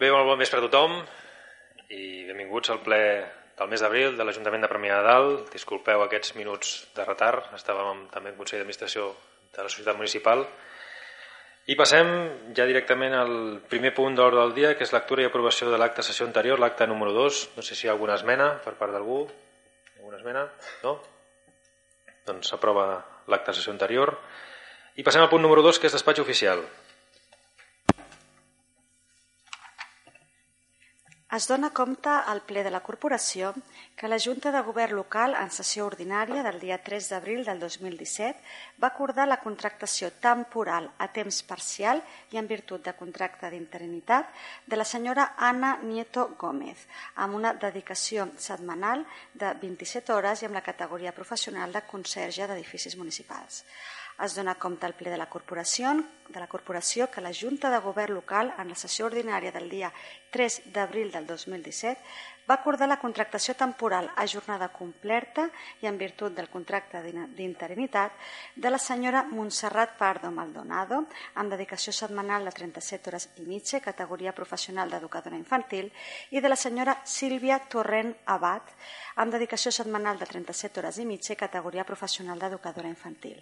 Bé, molt bon vespre a tothom i benvinguts al ple del mes d'abril de l'Ajuntament de Premià de Dalt. Disculpeu aquests minuts de retard, estàvem també en Consell d'Administració de la Societat Municipal. I passem ja directament al primer punt d'ordre del dia, que és lectura i aprovació de l'acte sessió anterior, l'acte número 2. No sé si hi ha alguna esmena per part d'algú. Alguna esmena? No? Doncs s'aprova l'acte sessió anterior. I passem al punt número 2, que és despatx oficial. Es dona compte al ple de la corporació que la Junta de Govern local en sessió ordinària del dia 3 d'abril del 2017 va acordar la contractació temporal a temps parcial i en virtut de contracte d'interinitat de la senyora Anna Nieto Gómez amb una dedicació setmanal de 27 hores i amb la categoria professional de conserge d'edificis municipals. Es dona compte al ple de la corporació, de la corporació que la Junta de Govern local en la sessió ordinària del dia 3 d'abril del 2017 va acordar la contractació temporal a jornada completa i en virtut del contracte d'interinitat de la senyora Montserrat Pardo Maldonado amb dedicació setmanal de 37 hores i mitja, categoria professional d'educadora infantil, i de la senyora Sílvia Torrent Abad amb dedicació setmanal de 37 hores i mitja, categoria professional d'educadora infantil.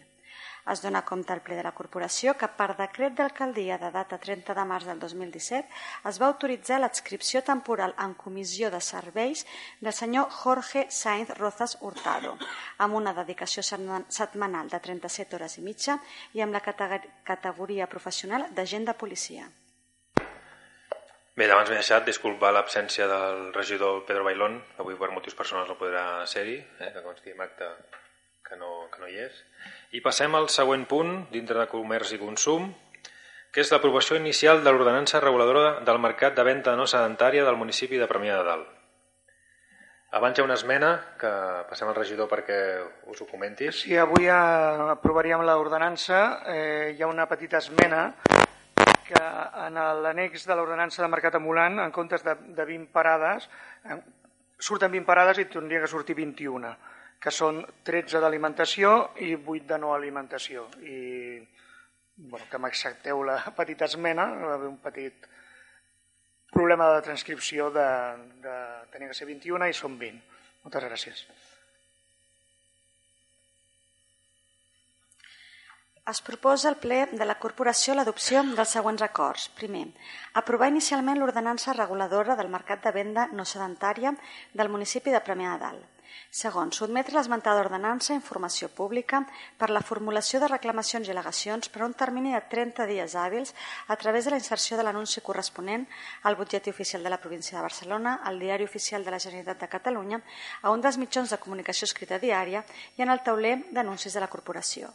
Es dona compte al ple de la corporació que per decret d'alcaldia de data 30 de març del 2017 es va autoritzar l'adscripció temporal en comissió de serveis del senyor Jorge Sainz Rozas Hurtado amb una dedicació setmanal de 37 hores i mitja i amb la categoria professional d'agent de policia. Bé, abans m'he deixat disculpar l'absència del regidor Pedro Bailón, avui per motius personals no podrà ser-hi, eh, que consti en acte que no, que no hi és. I passem al següent punt, dintre de comerç i consum, que és l'aprovació inicial de l'ordenança reguladora del mercat de venda no sedentària del municipi de Premià de Dalt. Abans hi ha una esmena, que passem al regidor perquè us ho comenti. Sí, avui aprovaríem l'ordenança. Eh, hi ha una petita esmena que en l'annex de l'ordenança de mercat ambulant, en comptes de, de 20 parades, eh, surten 20 parades i tindria que sortir 21 que són 13 d'alimentació i 8 de no alimentació. I bueno, que m'accepteu la petita esmena, va haver un petit problema de transcripció de, de tenir que ser 21 i són 20. Moltes gràcies. Es proposa al ple de la corporació l'adopció dels següents acords. Primer, aprovar inicialment l'ordenança reguladora del mercat de venda no sedentària del municipi de Premià de Dalt. Segon, sotmetre l'esmentada ordenança a informació pública per la formulació de reclamacions i al·legacions per un termini de 30 dies hàbils a través de la inserció de l'anunci corresponent al butlletí oficial de la província de Barcelona, al diari oficial de la Generalitat de Catalunya, a un dels mitjans de comunicació escrita diària i en el tauler d'anuncis de la corporació.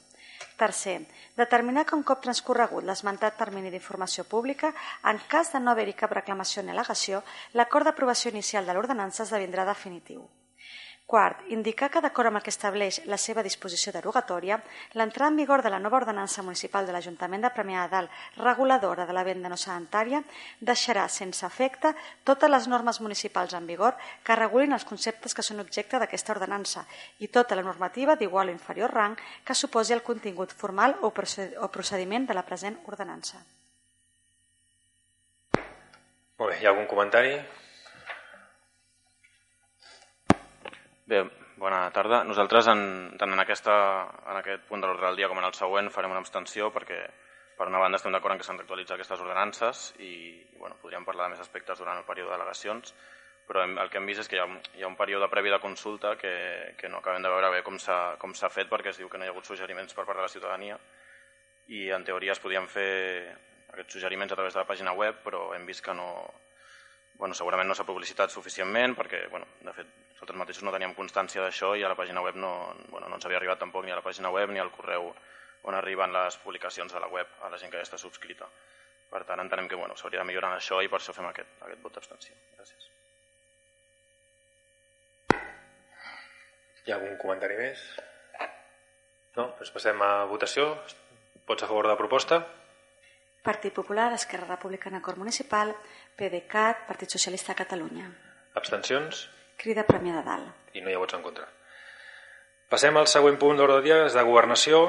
Tercer, determinar que un cop transcorregut l'esmentat termini d'informació pública, en cas de no haver-hi cap reclamació ni al·legació, l'acord d'aprovació inicial de l'ordenança esdevindrà definitiu. Quart, indicar que, d'acord amb el que estableix la seva disposició derogatòria, l'entrada en vigor de la nova ordenança municipal de l'Ajuntament de Premià de Dalt, reguladora de la venda no sedentària, deixarà sense efecte totes les normes municipals en vigor que regulin els conceptes que són objecte d'aquesta ordenança i tota la normativa d'igual o inferior rang que suposi el contingut formal o procediment de la present ordenança. Molt bé, hi ha algun comentari? Bé, bona tarda. Nosaltres, en, tant en, aquesta, en aquest punt de l'ordre del dia com en el següent, farem una abstenció perquè, per una banda, estem d'acord en que s'han d'actualitzar aquestes ordenances i bueno, podríem parlar de més aspectes durant el període d'al·legacions, però el que hem vist és que hi ha, hi ha un període previ de consulta que, que no acabem de veure bé com s'ha fet perquè es diu que no hi ha hagut suggeriments per part de la ciutadania i en teoria es podien fer aquests suggeriments a través de la pàgina web, però hem vist que no, bueno, segurament no s'ha publicitat suficientment perquè, bueno, de fet, nosaltres mateixos no teníem constància d'això i a la pàgina web no, bueno, no ens havia arribat tampoc ni a la pàgina web ni al correu on arriben les publicacions de la web a la gent que ja està subscrita. Per tant, entenem que bueno, s'hauria de millorar en això i per això fem aquest, aquest vot d'abstenció. Gràcies. Hi ha algun comentari més? No? Doncs passem a votació. Vots a favor de la proposta? Partit Popular, Esquerra Republicana Cor Municipal, PDeCAT, Partit Socialista de Catalunya. Abstencions? Crida Premià de Dalt. I no hi ha vots en contra. Passem al següent punt d'ordre del dia, és de governació,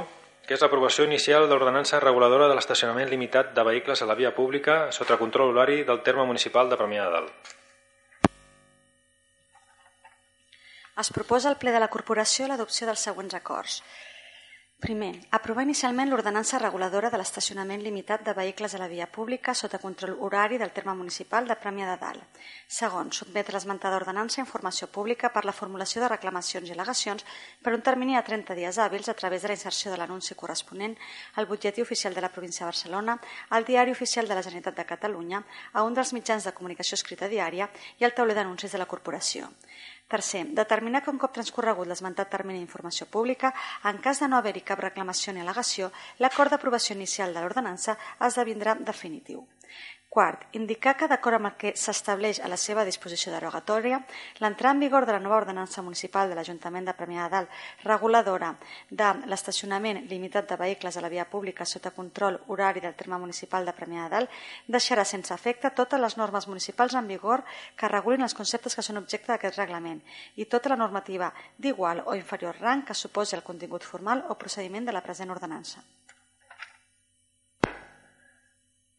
que és l'aprovació inicial de l'ordenança reguladora de l'estacionament limitat de vehicles a la via pública sota control horari del terme municipal de Premià de Dalt. Es proposa al ple de la corporació l'adopció dels següents acords. Primer, aprovar inicialment l'ordenança reguladora de l'estacionament limitat de vehicles a la via pública sota control horari del terme municipal de Premià de Dalt. Segon, sotmetre l'esmentada ordenança a informació pública per la formulació de reclamacions i al·legacions per un termini de 30 dies hàbils a través de la inserció de l'anunci corresponent al butlletí oficial de la província de Barcelona, al diari oficial de la Generalitat de Catalunya, a un dels mitjans de comunicació escrita diària i al tauler d'anuncis de la corporació. Tercer, determinar que un cop transcorregut l'esmentat termini d'informació pública, en cas de no haver-hi cap reclamació ni al·legació, l'acord d'aprovació inicial de l'ordenança esdevindrà definitiu. Quart, indicar que, d'acord amb el que s'estableix a la seva disposició derogatòria, l'entrada en vigor de la nova ordenança municipal de l'Ajuntament de Premià de Dalt, reguladora de l'estacionament limitat de vehicles a la via pública sota control horari del terme municipal de Premià de Dalt, deixarà sense efecte totes les normes municipals en vigor que regulin els conceptes que són objecte d'aquest reglament i tota la normativa d'igual o inferior rang que suposi el contingut formal o procediment de la present ordenança.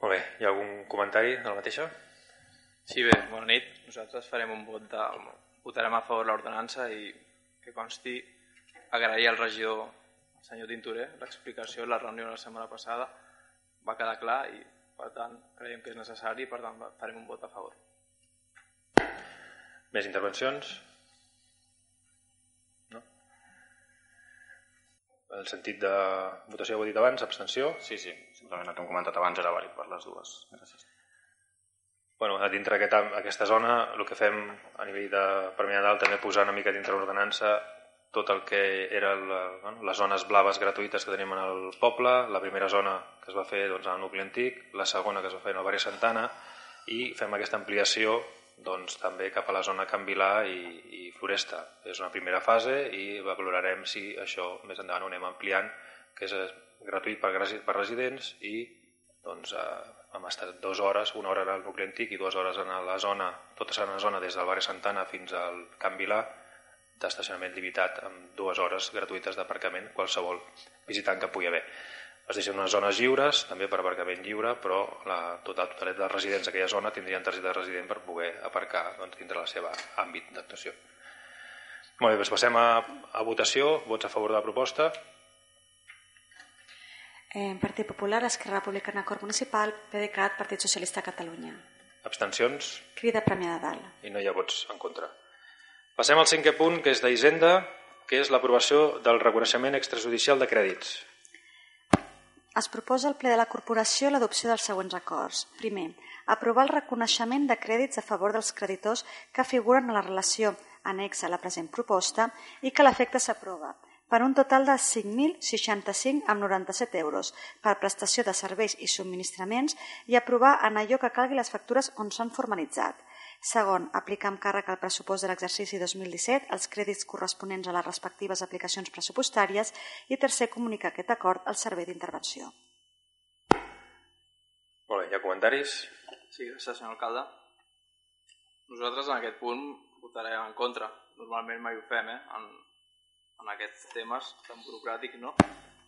Molt bé, hi ha algun comentari de la mateixa? Sí, bé, bona nit. Nosaltres farem un vot de... votarem a favor l'ordenança i que consti agrair al regidor, el senyor Tintorer, l'explicació de la reunió de la setmana passada. Va quedar clar i, per tant, creiem que és necessari i, per tant, farem un vot a favor. Més intervencions? El sentit de votació ho he dit abans, abstenció? Sí, sí, simplement el que hem comentat abans era vàlid per les dues. Gràcies. Bueno, a dintre aquest, aquesta zona, el que fem a nivell de Premià Dalt també posar una mica dintre l'ordenança tot el que eren bueno, les zones blaves gratuïtes que tenim en el poble, la primera zona que es va fer doncs, al nucli antic, la segona que es va fer en el barri Santana i fem aquesta ampliació doncs, també cap a la zona Can Vilà i, i Floresta. És una primera fase i valorarem si això més endavant ho anem ampliant, que és gratuït per, per residents i doncs, eh, hem estat dues hores, una hora al nucli antic i dues hores en la zona, tota la zona des del barri Santana fins al Can Vilà, d'estacionament limitat amb dues hores gratuïtes d'aparcament qualsevol visitant que pugui haver. Es deixen unes zones lliures, també per aparcament lliure, però la total totalitat dels residents d'aquella zona tindrien targeta de resident per poder aparcar doncs, dintre la seva àmbit d'actuació. Molt bé, doncs passem a, a votació. Vots a favor de la proposta? Eh, Partit Popular, Esquerra Republicana, Cor Municipal, PDeCAT, Partit Socialista de Catalunya. Abstencions? Crida Premià de Dalt. I no hi ha vots en contra. Passem al cinquè punt, que és d'Hisenda, que és l'aprovació del reconeixement extrajudicial de crèdits. Es proposa al ple de la corporació l'adopció dels següents acords. Primer, aprovar el reconeixement de crèdits a favor dels creditors que figuren a la relació anexa a la present proposta i que l'efecte s'aprova per un total de 5.065 amb 97 euros per prestació de serveis i subministraments i aprovar en allò que calgui les factures on s'han formalitzat. Segon, aplicar amb càrrec al pressupost de l'exercici 2017 els crèdits corresponents a les respectives aplicacions pressupostàries i tercer, comunicar aquest acord al servei d'intervenció. Molt bé, hi ha comentaris? Sí, gràcies, senyor alcalde. Nosaltres en aquest punt votarem en contra. Normalment mai ho fem, eh? En, en aquests temes tan burocràtics, no?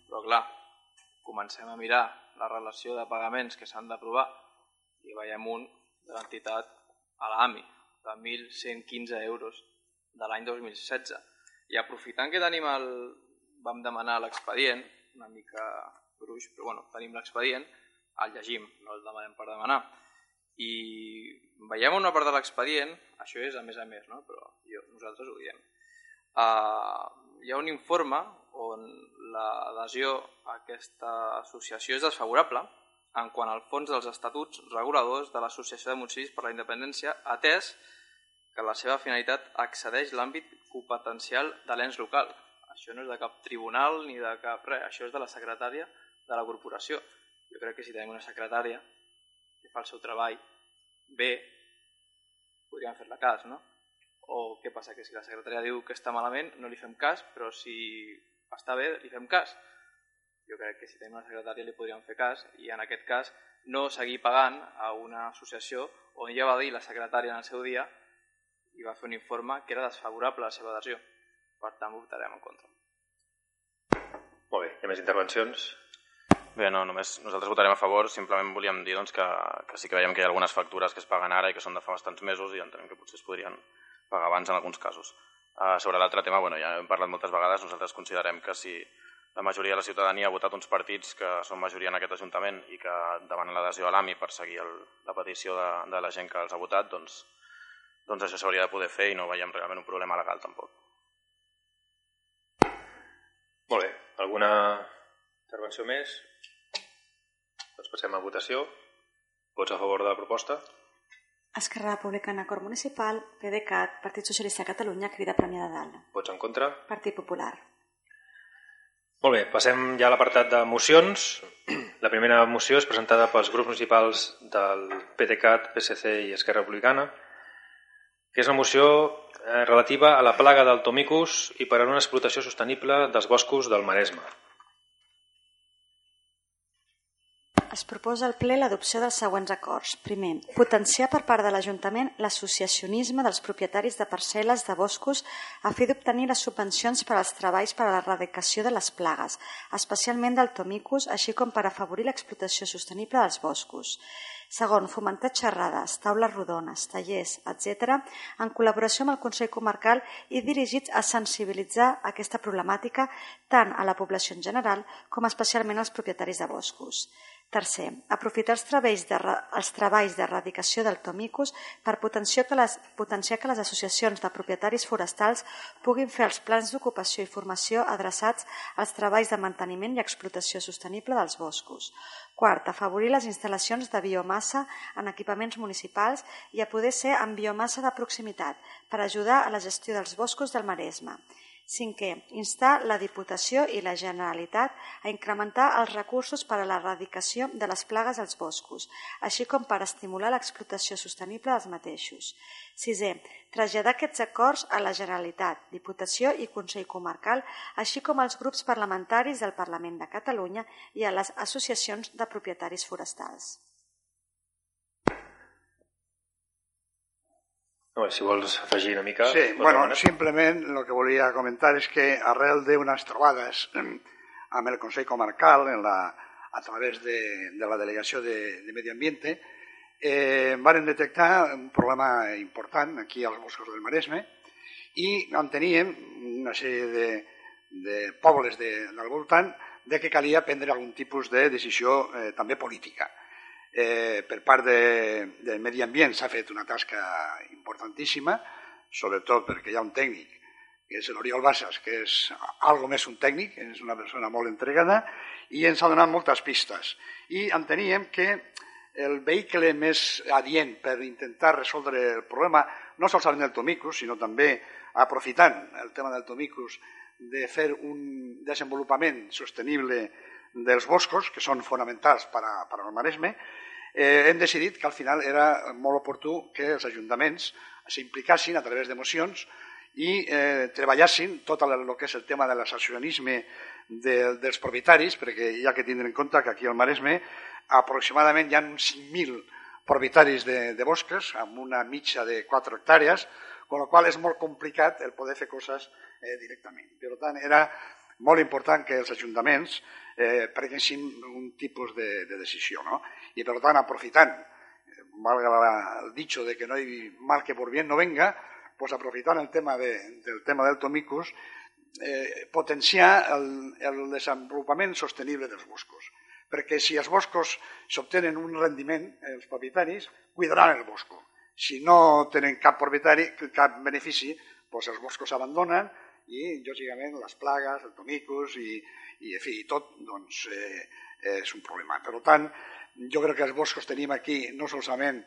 Però clar, comencem a mirar la relació de pagaments que s'han d'aprovar i veiem un de l'entitat a l'AMI de 1.115 euros de l'any 2016. I aprofitant que tenim el... vam demanar l'expedient, una mica gruix, però bueno, tenim l'expedient, el llegim, no el demanem per demanar. I veiem una part de l'expedient, això és a més a més, no? però jo, nosaltres ho diem. Uh, hi ha un informe on l'adhesió a aquesta associació és desfavorable en quant al fons dels estatuts reguladors de l'Associació de Municipis per la Independència, atès que la seva finalitat accedeix l'àmbit competencial de l'ens local. Això no és de cap tribunal ni de cap res, això és de la secretària de la corporació. Jo crec que si tenim una secretària que fa el seu treball bé, podríem fer-la cas, no? O què passa? Que si la secretària diu que està malament, no li fem cas, però si està bé, li fem cas. Jo crec que si tenim una secretària li podríem fer cas i en aquest cas no seguir pagant a una associació on ja va dir la secretària en el seu dia i va fer un informe que era desfavorable a la seva adhesió. Per tant, votarem en contra. Molt bé, hi ha més intervencions? Bé, no, només nosaltres votarem a favor, simplement volíem dir doncs, que, que sí que veiem que hi ha algunes factures que es paguen ara i que són de fa bastants mesos i entenem que potser es podrien pagar abans en alguns casos. Uh, sobre l'altre tema, bueno, ja hem parlat moltes vegades, nosaltres considerem que si la majoria de la ciutadania ha votat uns partits que són majoria en aquest Ajuntament i que demanen l'adhesió a l'AMI per seguir el, la petició de, de la gent que els ha votat, doncs, doncs això s'hauria de poder fer i no veiem realment un problema legal tampoc. Molt bé, alguna intervenció més? Doncs passem a votació. Vots a favor de la proposta? Esquerra Republicana Cor Municipal, PDeCAT, Partit Socialista de Catalunya, Crida Premià de Dalt. Vots en contra? Partit Popular. Molt bé, passem ja a l'apartat de mocions. La primera moció és presentada pels grups municipals del PDeCAT, PSC i Esquerra Republicana, que és una moció eh, relativa a la plaga del tomicus i per a una explotació sostenible dels boscos del Maresme. Es proposa al ple l'adopció dels següents acords. Primer, potenciar per part de l'Ajuntament l'associacionisme dels propietaris de parcel·les de boscos a fi d'obtenir les subvencions per als treballs per a l'erradicació de les plagues, especialment del tomicus, així com per afavorir l'explotació sostenible dels boscos. Segon, fomentar xerrades, taules rodones, tallers, etc., en col·laboració amb el Consell Comarcal i dirigits a sensibilitzar aquesta problemàtica tant a la població en general com especialment als propietaris de boscos. Tercer, aprofitar els treballs de, els treballs d'erradicació del tomicus per potenciar que, les, potenciar que les associacions de propietaris forestals puguin fer els plans d'ocupació i formació adreçats als treballs de manteniment i explotació sostenible dels boscos. Quart, afavorir les instal·lacions de biomassa en equipaments municipals i a poder ser amb biomassa de proximitat per ajudar a la gestió dels boscos del Maresme. Cinquè, instar la Diputació i la Generalitat a incrementar els recursos per a l'erradicació de les plagues als boscos, així com per estimular l'explotació sostenible dels mateixos. Sisè, traslladar aquests acords a la Generalitat, Diputació i Consell Comarcal, així com als grups parlamentaris del Parlament de Catalunya i a les associacions de propietaris forestals. No, si vols afegir una mica... Sí, bueno, simplement el que volia comentar és que arrel d'unes trobades amb el Consell Comarcal en la, a través de, de la Delegació de, de Medi Ambiente eh, van detectar un problema important aquí als boscos del Maresme i enteníem una sèrie de, de pobles de, del voltant de que calia prendre algun tipus de decisió eh, també política eh, per part de, del medi ambient s'ha fet una tasca importantíssima, sobretot perquè hi ha un tècnic, que és l'Oriol Bassas, que és algo més un tècnic, és una persona molt entregada, i ens ha donat moltes pistes. I enteníem que el vehicle més adient per intentar resoldre el problema, no solament del tomicus, sinó també aprofitant el tema del tomicus, de fer un desenvolupament sostenible dels boscos, que són fonamentals per, a, per al Maresme, eh, hem decidit que al final era molt oportú que els ajuntaments s'implicassin a través de mocions i eh, treballassin tot el, que és el tema de l'associacionisme de, dels propietaris, perquè hi ha que tindre en compte que aquí al Maresme aproximadament hi ha uns 5.000 propietaris de, de bosques amb una mitja de 4 hectàrees, amb la qual és molt complicat el poder fer coses eh, directament. Per tant, era molt important que els ajuntaments eh, prenguessin un tipus de, de decisió. No? I per tant, aprofitant, eh, valga el dicho de que no hay mal que por bien no venga, pues aprofitant el tema de, del tema del tomicus, eh, potenciar el, el desenvolupament sostenible dels boscos. Perquè si els boscos s'obtenen un rendiment, els propietaris cuidaran el bosco. Si no tenen cap propietari, cap benefici, doncs els boscos s'abandonen i, lògicament, les plagues, el tomicus i, i, en fi, tot doncs, eh, és un problema. Per tant, jo crec que els boscos tenim aquí no solament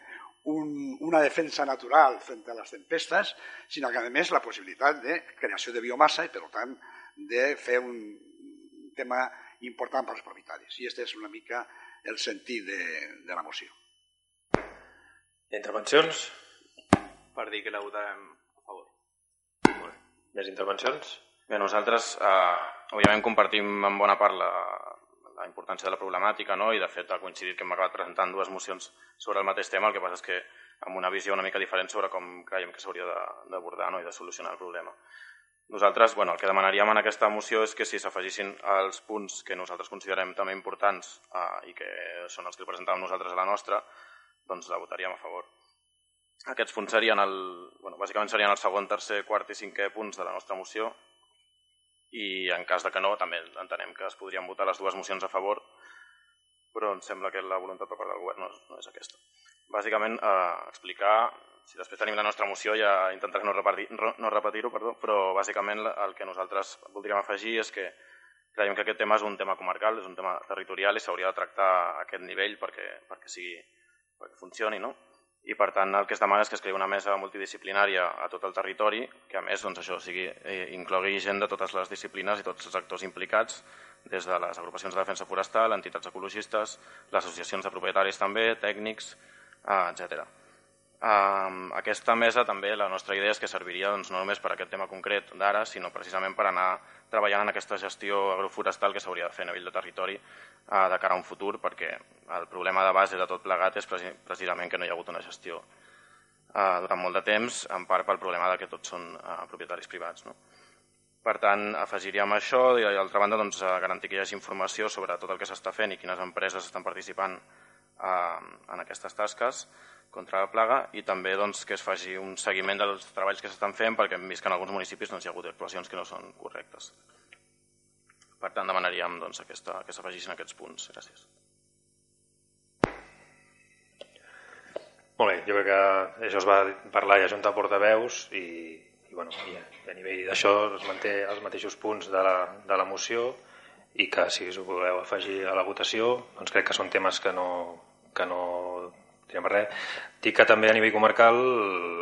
un, una defensa natural front a les tempestes, sinó que a més la possibilitat de creació de biomassa i per tant de fer un tema important per als propietaris. I aquest és una mica el sentit de, de la moció. Intervencions? Per dir que la votarem Més intervencions? Bé, nosaltres, eh, òbviament, compartim en bona part la, la importància de la problemàtica no? i, de fet, ha coincidit que hem acabat presentant dues mocions sobre el mateix tema, el que passa és que amb una visió una mica diferent sobre com creiem que s'hauria d'abordar no? i de solucionar el problema. Nosaltres, bueno, el que demanaríem en aquesta moció és que si s'afegissin els punts que nosaltres considerem també importants eh, i que són els que presentàvem nosaltres a la nostra, doncs la votaríem a favor. Aquests punts serien, el, bueno, bàsicament serien el segon, tercer, quart i cinquè punts de la nostra moció i en cas de que no, també entenem que es podrien votar les dues mocions a favor, però em sembla que la voluntat per part del govern no és, no és aquesta. Bàsicament, eh, explicar si després tenim la nostra moció ja intentaré no repetir-ho, no repetir perdó, però bàsicament el que nosaltres voldríem afegir és que creiem que aquest tema és un tema comarcal, és un tema territorial i s'hauria de tractar a aquest nivell perquè, perquè, sigui, perquè funcioni, no? I per tant el que es demana és que es creï una mesa multidisciplinària a tot el territori, que a més doncs, això sigui, eh, inclogui gent de totes les disciplines i tots els actors implicats, des de les agrupacions de defensa forestal, entitats ecologistes, les associacions de propietaris també, tècnics, eh, etc. Um, aquesta mesa també la nostra idea és que serviria doncs, no només per aquest tema concret d'ara, sinó precisament per anar treballant en aquesta gestió agroforestal que s'hauria de fer a nivell de territori uh, de cara a un futur, perquè el problema de base de tot plegat és precisament que no hi ha hagut una gestió uh, durant molt de temps, en part pel problema de que tots són uh, propietaris privats. No? Per tant, afegiríem això i, d'altra banda, doncs, garantir que hi hagi informació sobre tot el que s'està fent i quines empreses estan participant uh, en aquestes tasques, contra la plaga i també doncs, que es faci un seguiment dels treballs que s'estan fent perquè hem vist que en alguns municipis doncs, hi ha hagut actuacions que no són correctes. Per tant, demanaríem doncs, aquesta, que s'afegissin aquests punts. Gràcies. Molt bé, jo crec que això es va parlar i ajuntar portaveus i, i, bueno, i a nivell d'això es manté els mateixos punts de la, de la moció i que si us ho voleu afegir a la votació doncs crec que són temes que no, que no direm res. Dic que també a nivell comarcal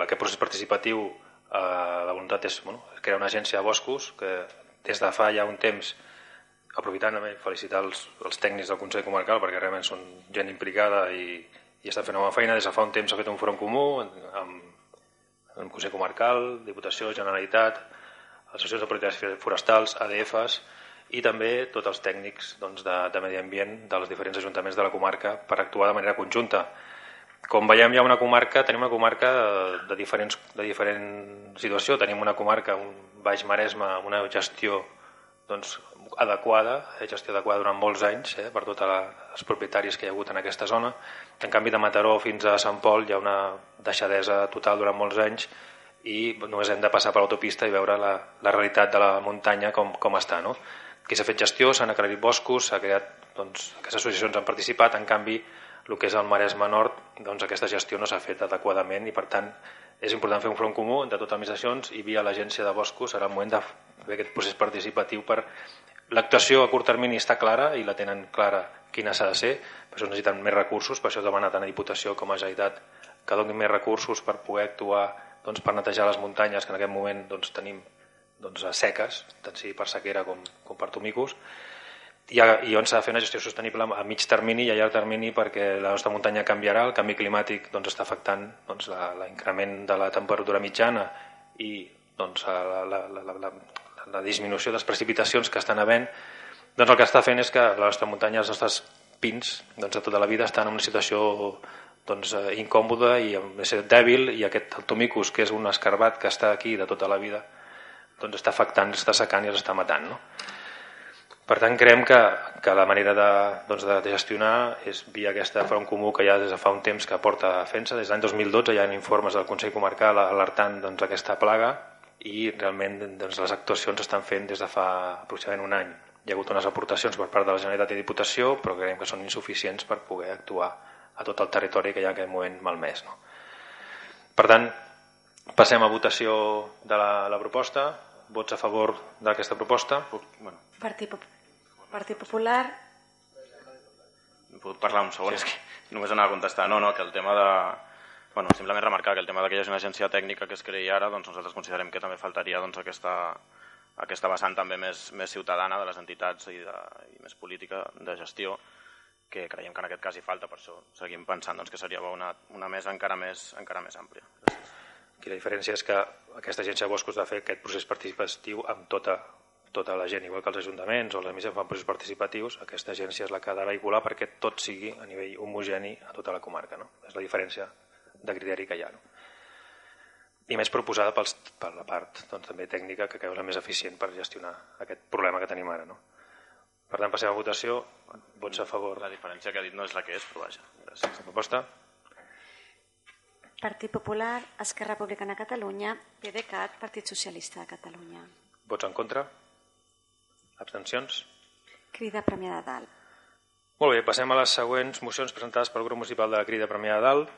aquest procés participatiu eh, la voluntat és bueno, crear una agència de boscos que des de fa ja un temps aprofitant també felicitar els, els tècnics del Consell Comarcal perquè realment són gent implicada i, i està fent una bona feina. Des de fa un temps s'ha fet un fòrum comú amb, amb el Consell Comarcal, Diputació, Generalitat, associacions de polítiques forestals, ADFs i també tots els tècnics doncs, de, de medi ambient dels diferents ajuntaments de la comarca per actuar de manera conjunta com veiem, hi ha una comarca, tenim una comarca de diferents, de diferent situació. Tenim una comarca, un Baix Maresme, una gestió doncs, adequada, eh, gestió adequada durant molts anys eh, per tots els propietaris que hi ha hagut en aquesta zona. En canvi, de Mataró fins a Sant Pol hi ha una deixadesa total durant molts anys i només hem de passar per l'autopista i veure la, la realitat de la muntanya com, com està. No? Aquí s'ha fet gestió, s'han aclarit boscos, s'ha creat, doncs, aquestes associacions han participat, en canvi el que és el Maresme Nord, doncs aquesta gestió no s'ha fet adequadament i per tant és important fer un front comú de totes les administracions i via l'agència de boscos serà el moment de fer aquest procés participatiu per l'actuació a curt termini està clara i la tenen clara quina s'ha de ser, per això necessiten més recursos, per això demana tant a Diputació com a Generalitat que donin més recursos per poder actuar doncs, per netejar les muntanyes que en aquest moment doncs, tenim doncs, seques, tant sigui per sequera com, com per tomicos, i, i on s'ha de fer una gestió sostenible a mig termini i a llarg termini perquè la nostra muntanya canviarà, el canvi climàtic doncs, està afectant doncs, l'increment de la temperatura mitjana i doncs, la, la, la, la, la, disminució de les precipitacions que estan havent, doncs el que està fent és que la nostra muntanya, els nostres pins doncs, de tota la vida estan en una situació doncs, eh, incòmoda i dèbil i aquest tomicus, que és un escarbat que està aquí de tota la vida, doncs està afectant, està secant i els està matant. No? Per tant, creiem que, que la manera de, doncs, de gestionar és via aquesta front comú que ja des de fa un temps que porta defensa. Des de l'any 2012 hi ha informes del Consell Comarcal alertant doncs, aquesta plaga i realment doncs, les actuacions estan fent des de fa aproximadament un any. Hi ha hagut unes aportacions per part de la Generalitat i Diputació, però creiem que són insuficients per poder actuar a tot el territori que hi ha en aquest moment malmès. No? Per tant, passem a votació de la, la proposta. Vots a favor d'aquesta proposta? Bueno. Partit Popular. Partit Popular... Puc parlar un segon? Sí. És que només anava a contestar. No, no, que el tema de... Bueno, simplement remarcar que el tema de que hi hagi una agència tècnica que es creï ara, doncs nosaltres considerem que també faltaria doncs, aquesta, aquesta vessant també més, més ciutadana de les entitats i, de, i més política de gestió que creiem que en aquest cas hi falta, per això seguim pensant doncs, que seria una, una mesa encara més, encara més àmplia. Gràcies. Aquí la diferència és que aquesta agència de boscos ha de fer aquest procés participatiu amb tota tota la gent, igual que els ajuntaments o les missions fan processos participatius, aquesta agència és la que ha de vehicular perquè tot sigui a nivell homogeni a tota la comarca. No? És la diferència de criteri que hi ha. No? i més proposada pels, per la part doncs, també tècnica que creu la més eficient per gestionar aquest problema que tenim ara. No? Per tant, passem a votació. Vots a favor. La diferència que ha dit no és la que és, però vaja. Gràcies. La proposta? Partit Popular, Esquerra Republicana de Catalunya, PDeCAT, Partit Socialista de Catalunya. Vots en contra? Abstencions? Crida Premià de Dalt. Molt bé, passem a les següents mocions presentades pel grup municipal de la Crida Premià de Dalt.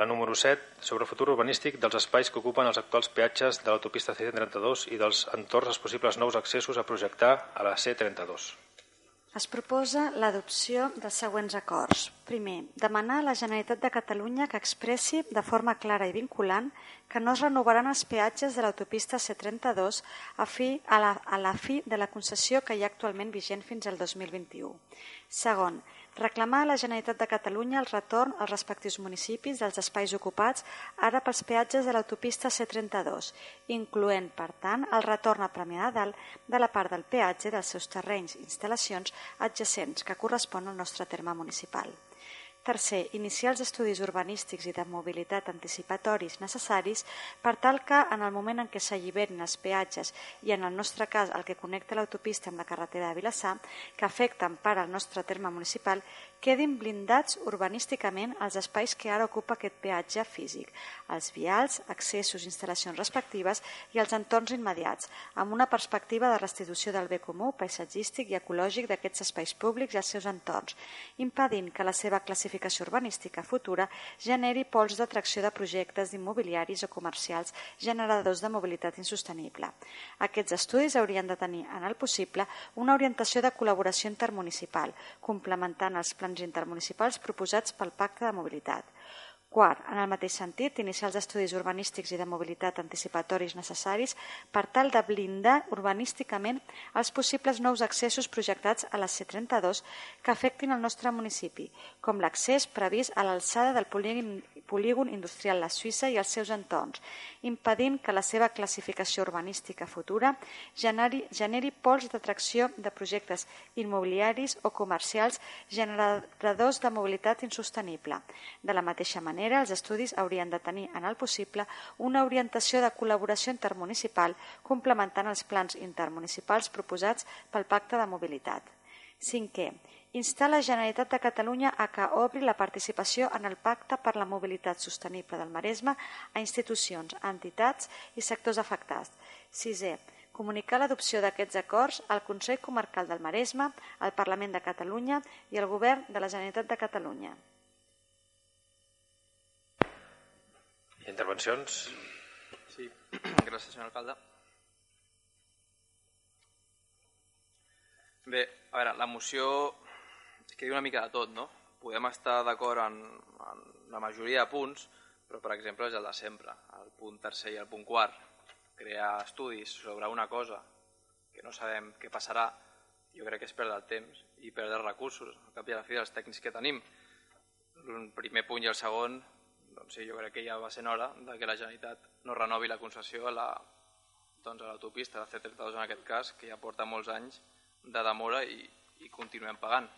La número 7, sobre el futur urbanístic dels espais que ocupen els actuals peatges de l'autopista C-32 i dels entorns als possibles nous accessos a projectar a la C-32. Es proposa l'adopció dels següents acords. Primer, demanar a la Generalitat de Catalunya que expressi de forma clara i vinculant que no es renovaran els peatges de l'autopista C32 a, fi, a, la, a la fi de la concessió que hi ha actualment vigent fins al 2021. Segon, reclamar a la Generalitat de Catalunya el retorn als respectius municipis dels espais ocupats ara pels peatges de l'autopista C32, incloent, per tant, el retorn a Premià de Dalt de la part del peatge dels seus terrenys i instal·lacions adjacents que correspon al nostre terme municipal. Tercer, iniciar els estudis urbanístics i de mobilitat anticipatoris necessaris per tal que, en el moment en què s'alliberin els peatges i, en el nostre cas, el que connecta l'autopista amb la carretera de Vilassar, que afecten part al nostre terme municipal, quedin blindats urbanísticament els espais que ara ocupa aquest peatge físic, els vials, accessos, instal·lacions respectives i els entorns immediats, amb una perspectiva de restitució del bé comú, paisatgístic i ecològic d'aquests espais públics i els seus entorns, impedint que la seva classificació urbanística futura generi pols d'atracció de projectes immobiliaris o comercials generadors de mobilitat insostenible. Aquests estudis haurien de tenir, en el possible, una orientació de col·laboració intermunicipal, complementant els plans plans intermunicipals proposats pel Pacte de Mobilitat. Quart, en el mateix sentit, iniciar els estudis urbanístics i de mobilitat anticipatoris necessaris per tal de blindar urbanísticament els possibles nous accessos projectats a la C32 que afectin el nostre municipi, com l'accés previst a l'alçada del polígon, polígon industrial La Suïssa i els seus entorns, impedint que la seva classificació urbanística futura generi, generi pols d'atracció de projectes immobiliaris o comercials generadors de mobilitat insostenible. De la mateixa manera, els estudis haurien de tenir, en el possible, una orientació de col·laboració intermunicipal complementant els plans intermunicipals proposats pel Pacte de Mobilitat. Cinquè, instar la Generalitat de Catalunya a que obri la participació en el Pacte per la Mobilitat Sostenible del Maresme a institucions, entitats i sectors afectats. Sisè, comunicar l'adopció d'aquests acords al Consell Comarcal del Maresme, al Parlament de Catalunya i al Govern de la Generalitat de Catalunya. Intervencions? Sí, gràcies, senyor alcalde. Bé, a veure, la moció que diu una mica de tot, no? Podem estar d'acord en, en la majoria de punts, però per exemple és el de sempre, el punt tercer i el punt quart. Crear estudis sobre una cosa que no sabem què passarà, jo crec que és perdre el temps i perdre recursos, al cap i a la fi dels tècnics que tenim. El primer punt i el segon doncs sí, jo crec que ja va ser hora de que la Generalitat no renovi la concessió a la doncs a l'autopista, la C32 en aquest cas, que ja porta molts anys de demora i, i continuem pagant.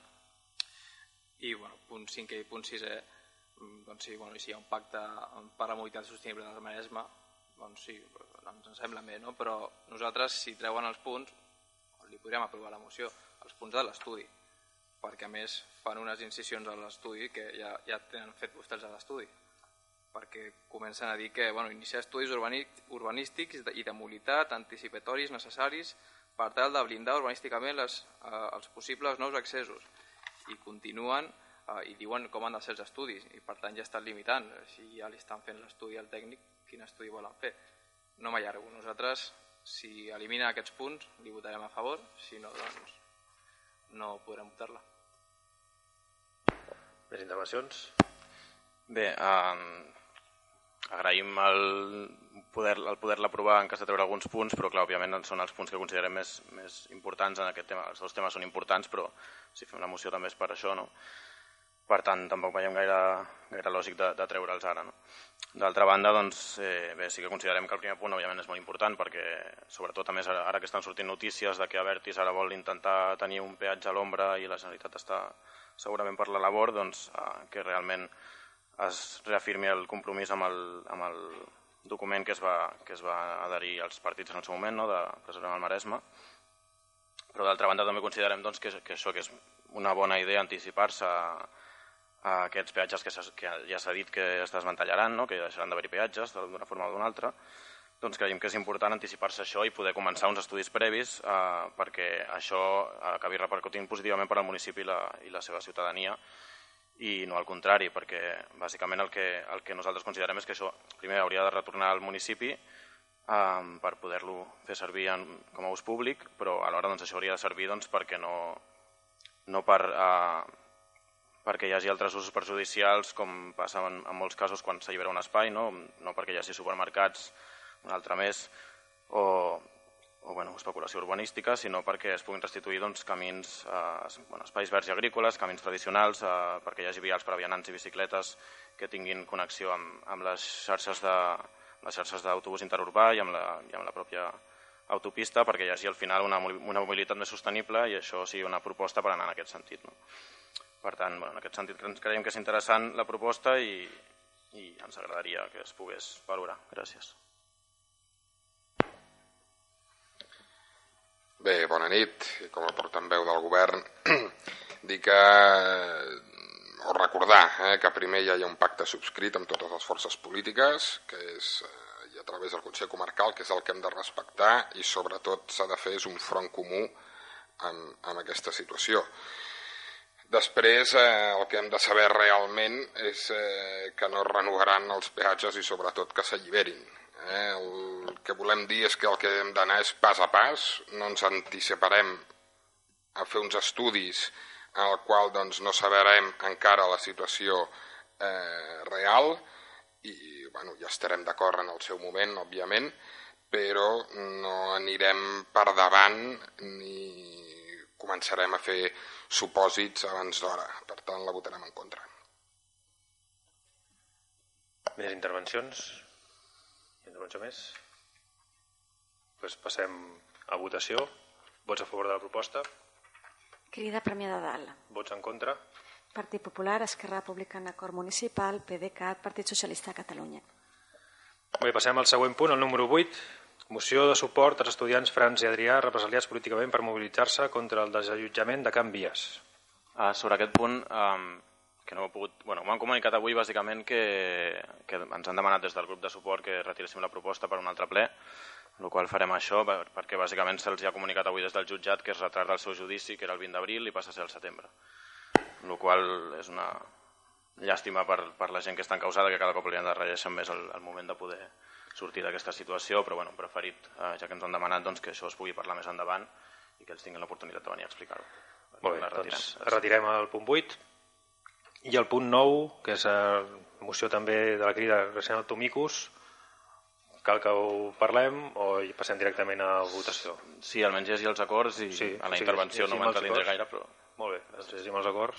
I bueno, punt 5 i punt 6 doncs sí, bueno, si hi ha un pacte per la mobilitat sostenible del Maresme, doncs sí, ens sembla bé, no? però nosaltres, si treuen els punts, li podríem aprovar la moció, els punts de l'estudi, perquè a més fan unes incisions a l'estudi que ja, ja tenen fet vostès a l'estudi. Perquè comencen a dir que bueno, iniciar estudis urbanístics i de mobilitat anticipatoris necessaris per tal de blindar urbanísticament les, eh, els possibles nous accessos i continuen eh, i diuen com han de ser els estudis i per tant ja estan limitant. Si ja li estan fent l'estudi al tècnic quin estudi volen fer? No m'allargo, nosaltres si elimina aquests punts li votarem a favor si no doncs no podrem votar-la. Més intervencions? Bé, eh, agraïm el poder-la el poder aprovar en cas de treure alguns punts, però clar, òbviament són els punts que considerem més, més importants en aquest tema. Els dos temes són importants, però si fem la moció també és per això, no? Per tant, tampoc veiem gaire, gaire lògic de, de treure'ls ara. No? D'altra banda, doncs, eh, bé, sí que considerem que el primer punt òbviament és molt important perquè, sobretot a més ara, ara que estan sortint notícies de que Avertis ara vol intentar tenir un peatge a l'ombra i la Generalitat està segurament per la labor, doncs, eh, que realment es reafirmi el compromís amb el, amb el, document que es va, que es va adherir als partits en el seu moment, no, de Preservem el Maresme, però d'altra banda també considerem doncs, que, que això que és una bona idea anticipar-se a, a aquests peatges que, que ja s'ha dit que es desmantellaran, no? que deixaran d'haver-hi peatges d'una forma o d'una altra, doncs creiem que és important anticipar-se això i poder començar uns estudis previs eh, perquè això acabi repercutint positivament per al municipi i la, i la seva ciutadania i no al contrari, perquè bàsicament el que, el que nosaltres considerem és que això primer hauria de retornar al municipi um, per poder-lo fer servir en, com a ús públic, però alhora doncs, això hauria de servir doncs, perquè no, no per, uh, perquè hi hagi altres usos perjudicials, com passa en, en molts casos quan s'allibera un espai, no, no perquè hi hagi supermercats, un altre més, o, o bueno, especulació urbanística, sinó perquè es puguin restituir doncs, camins, eh, bueno, espais verds i agrícoles, camins tradicionals, eh, perquè hi hagi vials per a vianants i bicicletes que tinguin connexió amb, amb les xarxes de les xarxes d'autobús interurbà i amb, la, i amb la pròpia autopista perquè hi hagi al final una, una mobilitat més sostenible i això sigui una proposta per anar en aquest sentit. No? Per tant, bueno, en aquest sentit creiem que és interessant la proposta i, i ens agradaria que es pogués valorar. Gràcies. Bé, bona nit. Com a portaveu del govern, dir que o recordar eh, que primer ja hi ha un pacte subscrit amb totes les forces polítiques, que és eh, a través del Consell Comarcal, que és el que hem de respectar i sobretot s'ha de fer és un front comú en, en aquesta situació. Després, eh, el que hem de saber realment és eh, que no renovaran els peatges i sobretot que s'alliberin. Eh? El que volem dir és que el que hem d'anar és pas a pas, no ens anticiparem a fer uns estudis en el qual doncs, no sabrem encara la situació eh, real i bueno, ja estarem d'acord en el seu moment, òbviament, però no anirem per davant ni començarem a fer supòsits abans d'hora. Per tant, la votarem en contra. Més intervencions? Intervenció més? Pues passem a votació. Vots a favor de la proposta? Crida Premià de Dalt. Vots en contra? Partit Popular, Esquerra Republicana, Cor Municipal, PDeCAT, Partit Socialista de Catalunya. Bé, passem al següent punt, el número 8. Moció de suport als estudiants Frans i Adrià represaliats políticament per mobilitzar-se contra el desallotjament de Can Vies. Uh, sobre aquest punt, um, que no he pogut... Bueno, m'han comunicat avui bàsicament que, que ens han demanat des del grup de suport que retiréssim la proposta per un altre ple, el qual farem això perquè bàsicament se'ls ha comunicat avui des del jutjat que es retarda el seu judici, que era el 20 d'abril, i passa a ser el setembre. El qual és una llàstima per, per la gent que està encausada, que cada cop li han de rellegir més el, el moment de poder sortir d'aquesta situació, però bueno, preferit, eh, ja que ens han demanat doncs, que això es pugui parlar més endavant i que ells tinguin l'oportunitat de venir a explicar-ho. Molt bé, doncs retirem el punt 8 i el punt 9, que és la moció també de la crida Nacional Tomicus, cal que ho parlem o hi passem directament a votació? Sí, almenys llegir els acords i sí, a la sí, intervenció no m'entendré gaire, però... Molt bé, doncs llegim els acords.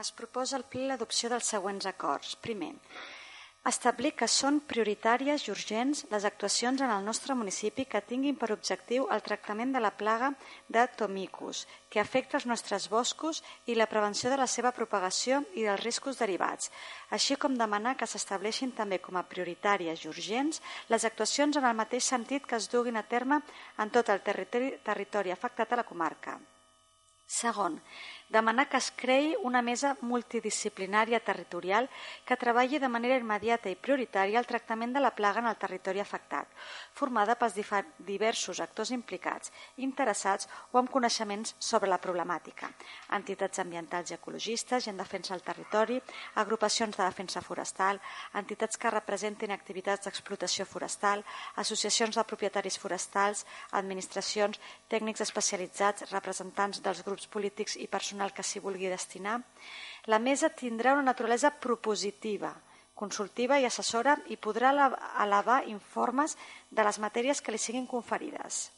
Es proposa al ple l'adopció dels següents acords. Primer, Establir que són prioritàries i urgents les actuacions en el nostre municipi que tinguin per objectiu el tractament de la plaga de Tomicus, que afecta els nostres boscos i la prevenció de la seva propagació i dels riscos derivats, així com demanar que s'estableixin també com a prioritàries i urgents les actuacions en el mateix sentit que es duguin a terme en tot el territori, territori afectat a la comarca. Segon, demanar que es creï una mesa multidisciplinària territorial que treballi de manera immediata i prioritària el tractament de la plaga en el territori afectat, formada pels diversos actors implicats, interessats o amb coneixements sobre la problemàtica, entitats ambientals i ecologistes i en defensa del territori, agrupacions de defensa forestal, entitats que representin activitats d'explotació forestal, associacions de propietaris forestals, administracions, tècnics especialitzats, representants dels grups polítics i personal personal que s'hi vulgui destinar, la mesa tindrà una naturalesa propositiva, consultiva i assessora i podrà elevar informes de les matèries que li siguin conferides.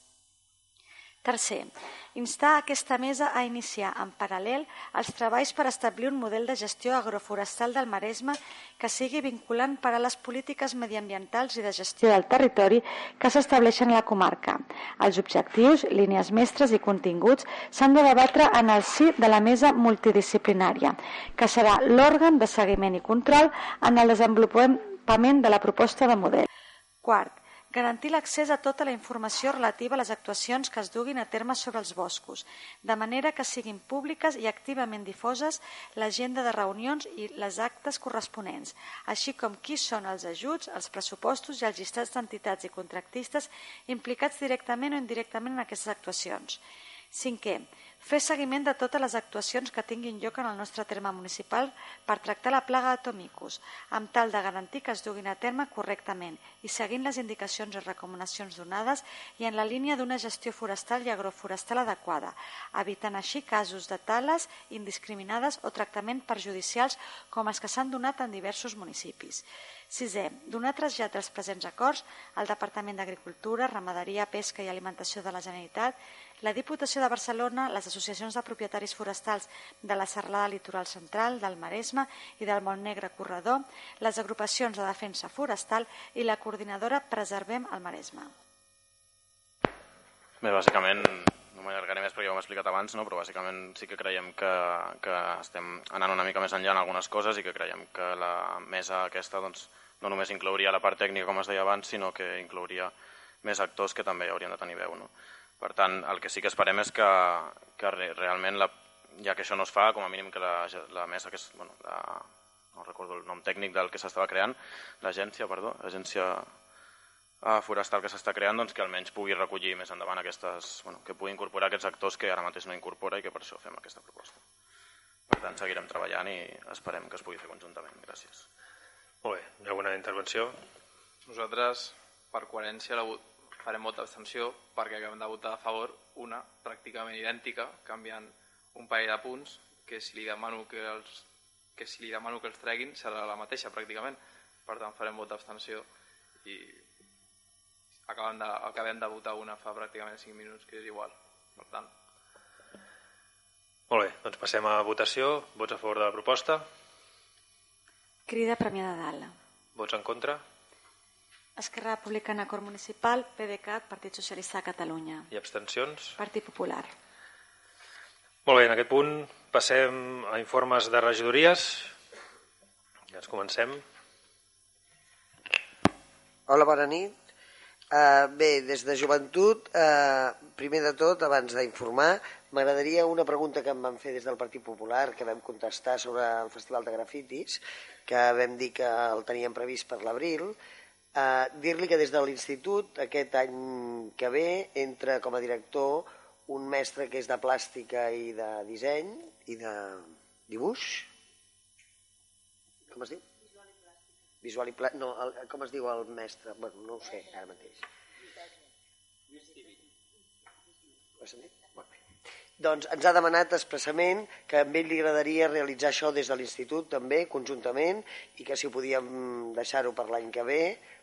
Tercer, instar aquesta mesa a iniciar en paral·lel els treballs per establir un model de gestió agroforestal del Maresme que sigui vinculant per a les polítiques mediambientals i de gestió del territori que s'estableixen a la comarca. Els objectius, línies mestres i continguts s'han de debatre en el si de la mesa multidisciplinària, que serà l'òrgan de seguiment i control en el desenvolupament de la proposta de model. Quart, garantir l'accés a tota la informació relativa a les actuacions que es duguin a terme sobre els boscos, de manera que siguin públiques i activament difoses l'agenda de reunions i les actes corresponents, així com qui són els ajuts, els pressupostos i els llistats d'entitats i contractistes implicats directament o indirectament en aquestes actuacions. Cinquè, Fer seguiment de totes les actuacions que tinguin lloc en el nostre terme municipal per tractar la plaga de tomicus, amb tal de garantir que es duguin a terme correctament i seguint les indicacions i recomanacions donades i en la línia d'una gestió forestal i agroforestal adequada, evitant així casos de tales indiscriminades o tractament perjudicials com els que s'han donat en diversos municipis. Sisè, donar trasllat dels presents acords al Departament d'Agricultura, Ramaderia, Pesca i Alimentació de la Generalitat la Diputació de Barcelona, les associacions de propietaris forestals de la Serralada Litoral Central, del Maresme i del Montnegre Corredor, les agrupacions de defensa forestal i la coordinadora Preservem el Maresme. Bé, bàsicament, no m'allargaré més perquè ja ho hem explicat abans, no? però bàsicament sí que creiem que, que estem anant una mica més enllà en algunes coses i que creiem que la mesa aquesta doncs, no només inclouria la part tècnica, com es deia abans, sinó que inclouria més actors que també haurien de tenir veu. No? Per tant, el que sí que esperem és que, que realment, la, ja que això no es fa, com a mínim que la, la mesa, que és, bueno, la, no recordo el nom tècnic del que s'estava creant, l'agència, perdó, l'agència uh, forestal que s'està creant, doncs que almenys pugui recollir més endavant aquestes, bueno, que pugui incorporar aquests actors que ara mateix no incorpora i que per això fem aquesta proposta. Per tant, seguirem treballant i esperem que es pugui fer conjuntament. Gràcies. Molt bé. Hi ha alguna intervenció? Nosaltres, per coherència, la, farem vot d'abstenció perquè acabem de votar a favor una pràcticament idèntica, canviant un parell de punts, que si li demano que els, que si li demano que els treguin serà la mateixa pràcticament. Per tant, farem vot d'abstenció i acabem de, acabem de votar una fa pràcticament 5 minuts, que és igual. Per tant... Molt bé, doncs passem a votació. Vots a favor de la proposta? Crida Premià de Dalt. Vots en contra? Esquerra Republicana Cor Municipal, PDeCAT, Partit Socialista de Catalunya. I abstencions? Partit Popular. Molt bé, en aquest punt passem a informes de regidories. Ja ens comencem. Hola, bona nit. Uh, bé, des de joventut, uh, primer de tot, abans d'informar, m'agradaria una pregunta que em van fer des del Partit Popular, que vam contestar sobre el Festival de Grafitis, que vam dir que el teníem previst per l'abril, Uh, Dir-li que des de l'institut, aquest any que ve, entra com a director un mestre que és de plàstica i de disseny i de dibuix. Com es diu? Visual i plàstica. Visual i. No, el, com es diu el mestre? Bueno, no ho sé ara mateix. Ho has sentit? Molt bé. Doncs ens ha demanat expressament que a ell li agradaria realitzar això des de l'institut també, conjuntament, i que si ho podíem deixar-ho per l'any que ve,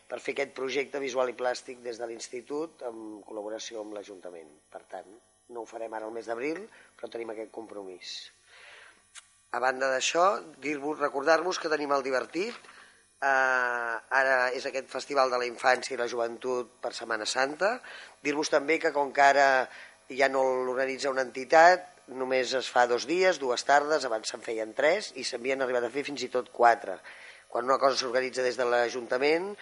per fer aquest projecte visual i plàstic des de l'Institut en col·laboració amb l'Ajuntament. Per tant, no ho farem ara el mes d'abril, però tenim aquest compromís. A banda d'això, dir-vos, recordar-vos que tenim el divertit. Eh, ara és aquest Festival de la Infància i la Joventut per Setmana Santa. Dir-vos també que com que ara ja no l'organitza una entitat, només es fa dos dies, dues tardes, abans se'n feien tres i s'havien arribat a fer fins i tot quatre. Quan una cosa s'organitza des de l'Ajuntament,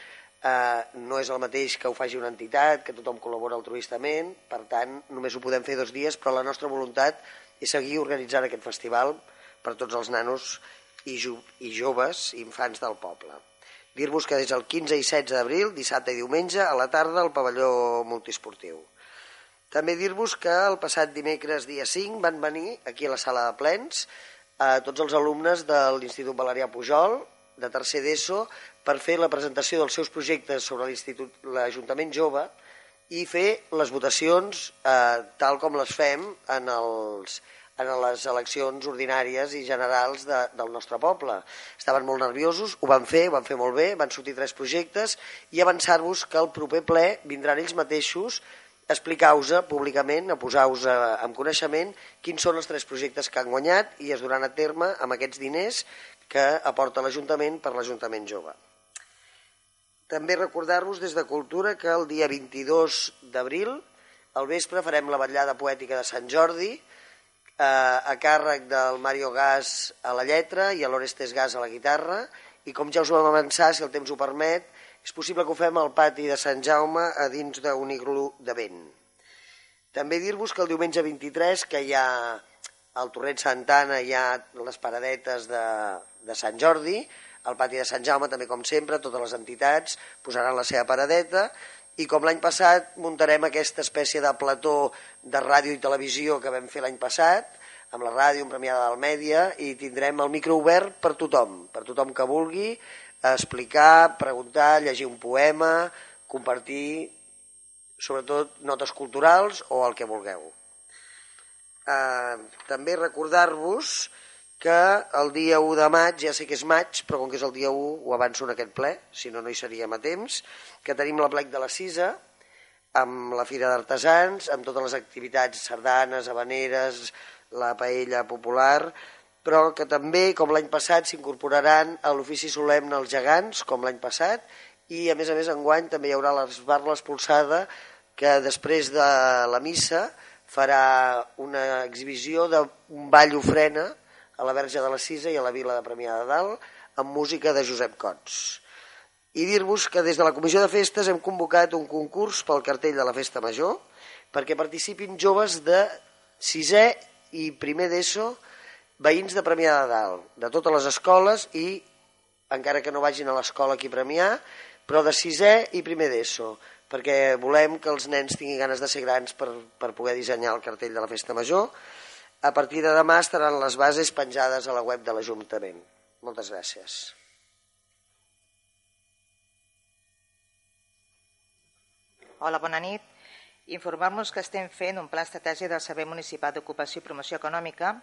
eh, no és el mateix que ho faci una entitat, que tothom col·labora altruistament, per tant, només ho podem fer dos dies, però la nostra voluntat és seguir organitzant aquest festival per tots els nanos i, jo i joves, infants del poble. Dir-vos que des del 15 i 16 d'abril, dissabte i diumenge, a la tarda, al pavelló multiesportiu. També dir-vos que el passat dimecres dia 5 van venir aquí a la sala de plens a tots els alumnes de l'Institut Valerià Pujol, de tercer d'ESO, per fer la presentació dels seus projectes sobre l'Ajuntament Jove i fer les votacions eh, tal com les fem en, els, en les eleccions ordinàries i generals de, del nostre poble. Estaven molt nerviosos, ho van fer, ho van fer molt bé, van sortir tres projectes i avançar-vos que el proper ple vindran ells mateixos a explicar-vos públicament, a posar-vos en coneixement quins són els tres projectes que han guanyat i es duran a terme amb aquests diners que aporta l'Ajuntament per l'Ajuntament Jove. També recordar-vos des de Cultura que el dia 22 d'abril, al vespre, farem la vetllada poètica de Sant Jordi, eh, a càrrec del Mario Gas a la lletra i a l'Orestes Gas a la guitarra, i com ja us vam avançar, si el temps ho permet, és possible que ho fem al pati de Sant Jaume a dins d'un iglu de vent. També dir-vos que el diumenge 23, que hi ha al Torrent Santana, hi ha les paradetes de, de Sant Jordi, al pati de Sant Jaume també com sempre, totes les entitats posaran la seva paradeta i com l'any passat muntarem aquesta espècie de plató de ràdio i televisió que vam fer l'any passat, amb la ràdio, amb Premiada del Mèdia, i tindrem el micro obert per tothom, per tothom que vulgui explicar, preguntar, llegir un poema, compartir sobretot notes culturals o el que vulgueu. Eh, també recordar-vos que el dia 1 de maig, ja sé que és maig, però com que és el dia 1 ho avanço en aquest ple, si no, no hi seríem a temps, que tenim la plec de la Cisa, amb la Fira d'Artesans, amb totes les activitats sardanes, habaneres, la paella popular, però que també, com l'any passat, s'incorporaran a l'ofici solemne els gegants, com l'any passat, i a més a més enguany també hi haurà l'esbarla expulsada que després de la missa farà una exhibició d'un ball ofrena a la Verge de la Cisa i a la Vila de Premià de Dalt amb música de Josep Cots. I dir-vos que des de la Comissió de Festes hem convocat un concurs pel cartell de la Festa Major perquè participin joves de sisè i primer d'ESO veïns de Premià de Dalt, de totes les escoles i, encara que no vagin a l'escola aquí a Premià, però de sisè i primer d'ESO, perquè volem que els nens tinguin ganes de ser grans per, per poder dissenyar el cartell de la Festa Major. A partir de demà estaran les bases penjades a la web de l'Ajuntament. Moltes gràcies. Hola, bona nit. Informar-nos que estem fent un pla estratègic del Servei Municipal d'Ocupació i Promoció Econòmica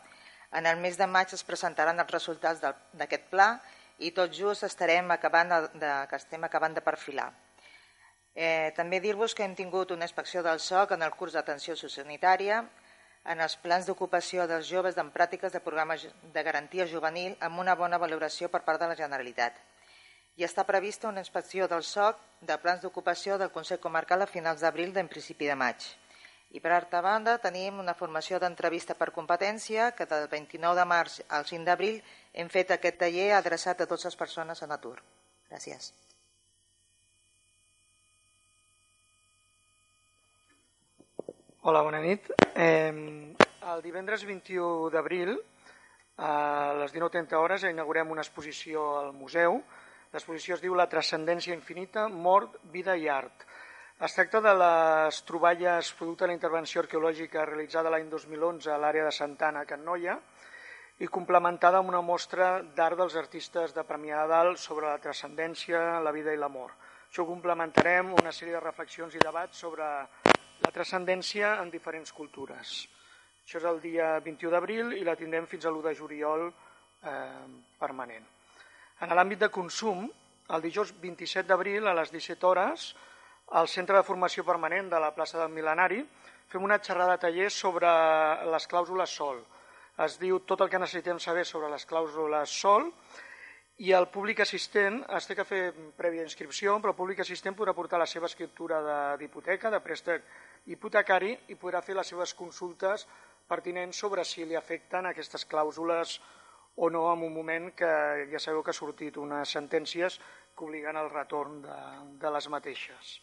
en el mes de maig es presentaran els resultats d'aquest pla i tot just estarem acabant de, que estem acabant de perfilar. Eh, també dir-vos que hem tingut una inspecció del SOC en el curs d'atenció sociosanitària, en els plans d'ocupació dels joves en pràctiques de programes de garantia juvenil amb una bona valoració per part de la Generalitat. I està prevista una inspecció del SOC de plans d'ocupació del Consell Comarcal a finals d'abril d'en principi de maig. I per altra banda tenim una formació d'entrevista per competència que del 29 de març al 5 d'abril hem fet aquest taller adreçat a totes les persones en atur. Gràcies. Hola, bona nit. Eh, el divendres 21 d'abril a les 19.30 hores inaugurem una exposició al museu. L'exposició es diu La transcendència infinita, mort, vida i art es tracta de les troballes producte de la intervenció arqueològica realitzada l'any 2011 a l'àrea de Santana, a Can Noia, i complementada amb una mostra d'art dels artistes de Premià de Dalt sobre la transcendència, la vida i l'amor. Això complementarem una sèrie de reflexions i debats sobre la transcendència en diferents cultures. Això és el dia 21 d'abril i la tindrem fins a l'1 de juliol eh, permanent. En l'àmbit de consum, el dijous 27 d'abril a les 17 hores al Centre de Formació Permanent de la plaça del Milenari fem una xerrada de taller sobre les clàusules sol. Es diu tot el que necessitem saber sobre les clàusules sol i el públic assistent es té que fer prèvia inscripció, però el públic assistent podrà portar la seva escriptura d'hipoteca, de préstec hipotecari i podrà fer les seves consultes pertinents sobre si li afecten aquestes clàusules o no en un moment que ja sabeu que ha sortit unes sentències que obliguen al retorn de, de les mateixes.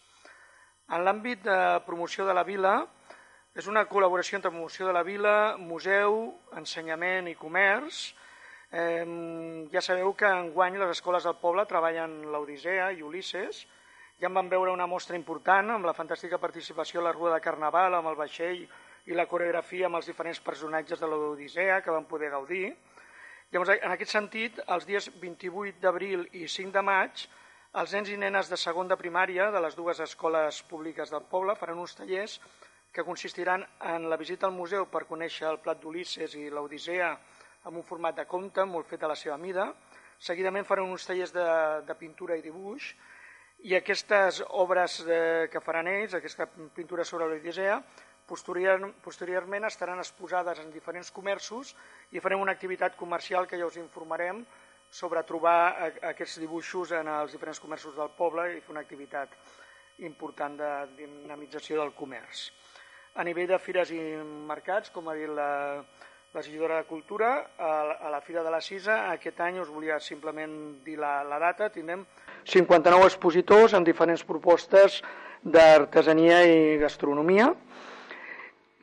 En l'àmbit de promoció de la vila, és una col·laboració entre promoció de la vila, museu, ensenyament i comerç. Eh, ja sabeu que enguany les escoles del poble treballen l'Odissea i Ulisses. Ja en van veure una mostra important amb la fantàstica participació a la Rua de Carnaval, amb el vaixell i la coreografia amb els diferents personatges de l'Odissea que van poder gaudir. Llavors, en aquest sentit, els dies 28 d'abril i 5 de maig els nens i nenes de segon de primària de les dues escoles públiques del poble faran uns tallers que consistiran en la visita al museu per conèixer el plat d'Ulisses i l'Odissea amb un format de conte molt fet a la seva mida. Seguidament faran uns tallers de, de pintura i dibuix i aquestes obres eh, que faran ells, aquesta pintura sobre l'Odissea, posterior, posteriorment estaran exposades en diferents comerços i farem una activitat comercial que ja us informarem sobre trobar aquests dibuixos en els diferents comerços del poble i fer una activitat important de dinamització del comerç. A nivell de fires i mercats, com ha dit la, regidora de Cultura, a la Fira de la Cisa. Aquest any us volia simplement dir la, la data. Tindrem 59 expositors amb diferents propostes d'artesania i gastronomia.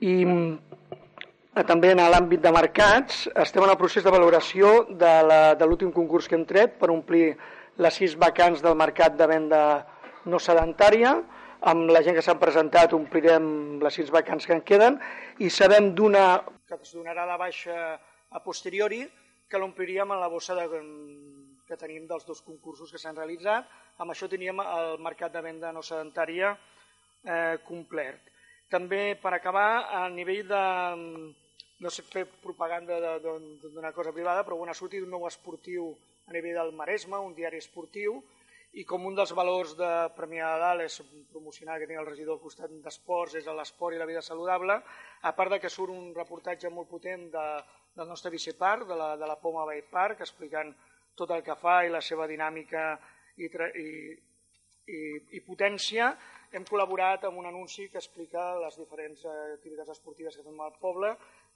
I eh, també en l'àmbit de mercats estem en el procés de valoració de l'últim concurs que hem tret per omplir les sis vacants del mercat de venda no sedentària amb la gent que s'han presentat omplirem les sis vacants que en queden i sabem d'una que es donarà la baixa a posteriori que l'ompliríem en la bossa de, que tenim dels dos concursos que s'han realitzat. Amb això teníem el mercat de venda no sedentària eh, complet. També, per acabar, a nivell de, no sé fer propaganda d'una cosa privada, però bueno, ha sortit un nou esportiu a nivell del Maresme, un diari esportiu, i com un dels valors de Premià de Dalt és promocionar que tinc el regidor al costat d'esports, és l'esport i la vida saludable, a part de que surt un reportatge molt potent de, del nostre viceparc, de la, de la Poma Bay Park, explicant tot el que fa i la seva dinàmica i, i, i, i potència, hem col·laborat amb un anunci que explica les diferents eh, activitats esportives que fem al poble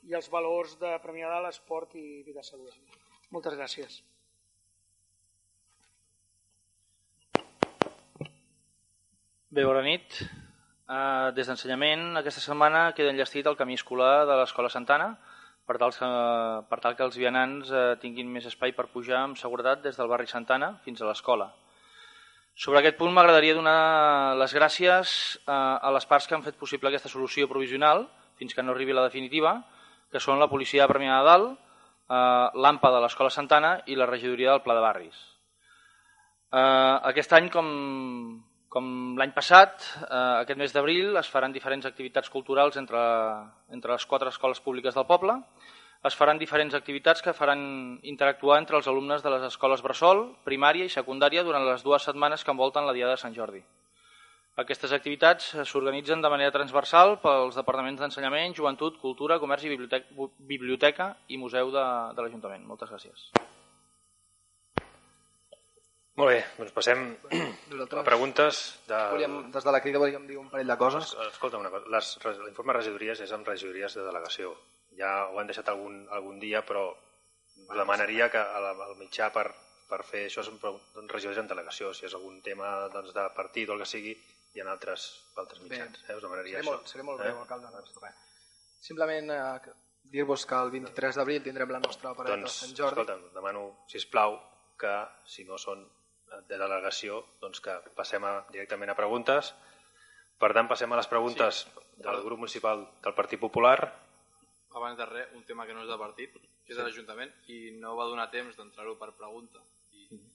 i els valors de Premià de l'esport i vida saludable. Moltes gràcies. Bé, bona nit. Uh, des d'ensenyament, aquesta setmana queda enllestit el camí escolar de l'Escola Santana per tal, que, per tal que els vianants uh, tinguin més espai per pujar amb seguretat des del barri Santana fins a l'escola. Sobre aquest punt m'agradaria donar les gràcies uh, a les parts que han fet possible aquesta solució provisional fins que no arribi la definitiva, que són la Policia de Premià de Dalt, uh, l'AMPA de l'Escola Santana i la Regidoria del Pla de Barris. Uh, aquest any, com, com l'any passat, eh, aquest mes d'abril es faran diferents activitats culturals entre, entre les quatre escoles públiques del poble. Es faran diferents activitats que faran interactuar entre els alumnes de les escoles Bressol, primària i secundària durant les dues setmanes que envolten la Diada de Sant Jordi. Aquestes activitats s'organitzen de manera transversal pels departaments d'ensenyament, joventut, cultura, comerç i biblioteca, biblioteca i museu de, de l'Ajuntament. Moltes gràcies. Molt bé, doncs passem Nosaltres a preguntes. De... Volíem, des de la crida volíem dir un parell de coses. Escolta una cosa, l'informe de regidories és amb regidories de delegació. Ja ho han deixat algun, algun dia, però us demanaria que al mitjà per, per fer això són regidors en delegació. Si és algun tema doncs, de partit o el que sigui, hi ha altres, altres mitjans. Bé, eh? Us demanaria seré això. Molt, seré molt breu, eh? alcalde. Doncs, Simplement eh, dir-vos que el 23 d'abril tindrem la nostra parada doncs, de Sant Jordi. Escolta, demano, si plau que si no són de delegació doncs que passem a, directament a preguntes. Per tant, passem a les preguntes sí. del grup municipal del Partit Popular. Abans de res, un tema que no és de partit, que és sí. de l'Ajuntament, i no va donar temps d'entrar-ho per pregunta. I mm.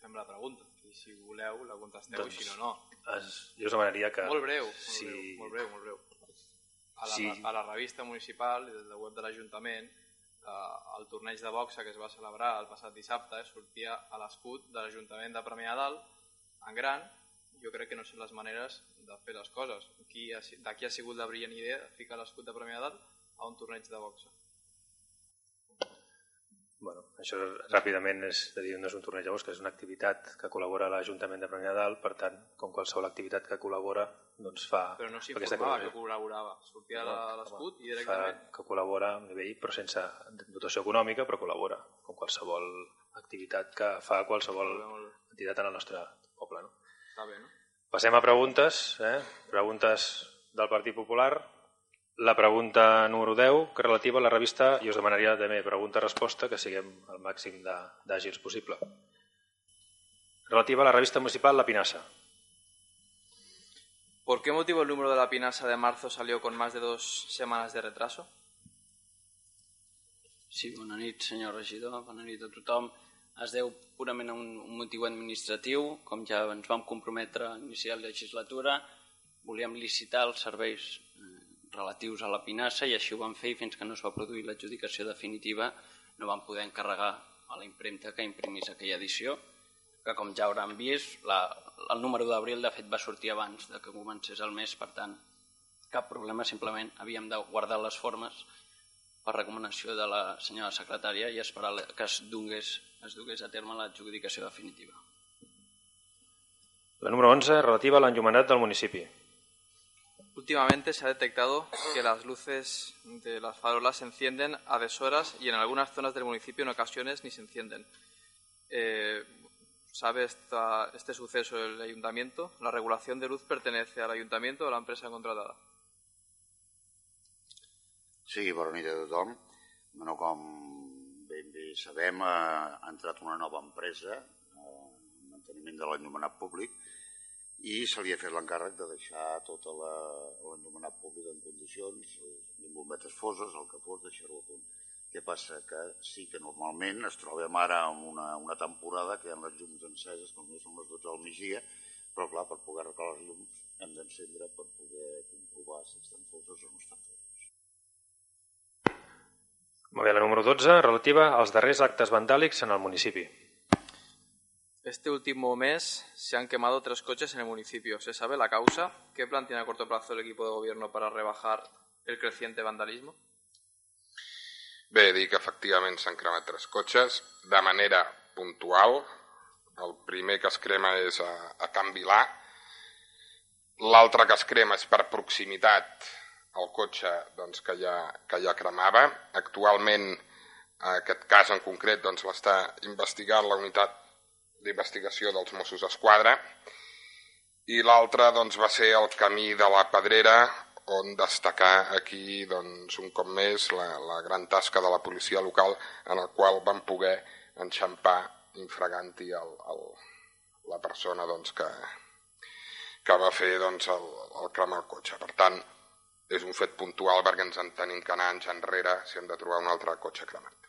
fem la pregunta. I si voleu, la contesteu, doncs, i si no, no. Es, jo us demanaria que... Molt breu, molt, si... breu, molt breu, molt breu. A la, sí. a la revista municipal i des del web de l'Ajuntament eh, el torneig de boxa que es va celebrar el passat dissabte sortia a l'escut de l'Ajuntament de Premià Dalt en gran. Jo crec que no són les maneres de fer les coses. D'aquí ha sigut la brillant idea de ficar l'escut de Premià Dalt a un torneig de boxa això ràpidament és de dir, no és un torneig de bosc, és una activitat que col·labora l'Ajuntament de Premià Dalt, per tant, com qualsevol activitat que col·labora, doncs fa... Però no s'informava que col·laborava, sortia no, l'escut i directament... Fa que col·labora a nivell, però sense dotació econòmica, però col·labora, com qualsevol activitat que fa qualsevol entitat en el nostre poble. No? Està bé, no? Passem a preguntes, eh? preguntes del Partit Popular. La pregunta número 10, que relativa a la revista, i us demanaria també pregunta-resposta, que siguem el màxim d'àgils possible. Relativa a la revista municipal La Pinassa. ¿Por qué motivo el número de la Pinasa de marzo salió con más de dos semanas de retraso? Sí, bona nit, senyor regidor, bona nit a tothom. Es deu purament a un, un motiu administratiu, com ja ens vam comprometre a iniciar la legislatura, volíem licitar els serveis relatius a la pinassa i així ho vam fer i fins que no es va produir l'adjudicació definitiva no vam poder encarregar a la impremta que imprimís aquella edició que com ja hauran vist la, el número d'abril de fet va sortir abans de que comencés el mes per tant cap problema, simplement havíem de guardar les formes per recomanació de la senyora secretària i esperar que es donés, es donés a terme l'adjudicació definitiva. La número 11, relativa a l'enllumenat del municipi. Últimamente se ha detectado que las luces de las farolas se encienden a deshoras y en algunas zonas del municipio en ocasiones ni se encienden. Eh, ¿Sabe esta, este suceso el ayuntamiento? ¿La regulación de luz pertenece al ayuntamiento o a la empresa contratada? Sí, bona nit a tothom. Bueno, com eh, ha entrat una nova empresa, eh, manteniment de l'enllumenat públic, i se li ha fet l'encàrrec de deixar tot l'enllumenat públic en condicions, amb bombetes foses, el que fos, deixar-ho a punt. Què passa? Que sí que normalment es trobem ara en una, una temporada que hi ha les llums enceses, com no són les 12 al migdia, però clar, per poder arreglar les llums hem d'encendre per poder comprovar si estan foses o no estan foses. Molt bé, la número 12, relativa als darrers actes vandàlics en el municipi. Este último mes se han quemado tres coches en el municipio. ¿Se sabe la causa? ¿Qué plan tiene a corto plazo el equipo de gobierno para rebajar el creciente vandalismo? Bé, dir que efectivament s'han cremat tres cotxes de manera puntual. El primer que es crema és a, a Can Vilà. L'altre que es crema és per proximitat el cotxe doncs, que, ja, que ja cremava. Actualment, aquest cas en concret doncs, l'està investigant la unitat d'investigació dels Mossos d'Esquadra i l'altre doncs, va ser el camí de la Pedrera on destacar aquí doncs, un cop més la, la gran tasca de la policia local en el qual van poder enxampar infraganti el, el, la persona doncs, que, que va fer doncs, el, el cremar el cotxe. Per tant, és un fet puntual perquè ens en tenim que anar anys enrere si hem de trobar un altre cotxe cremat.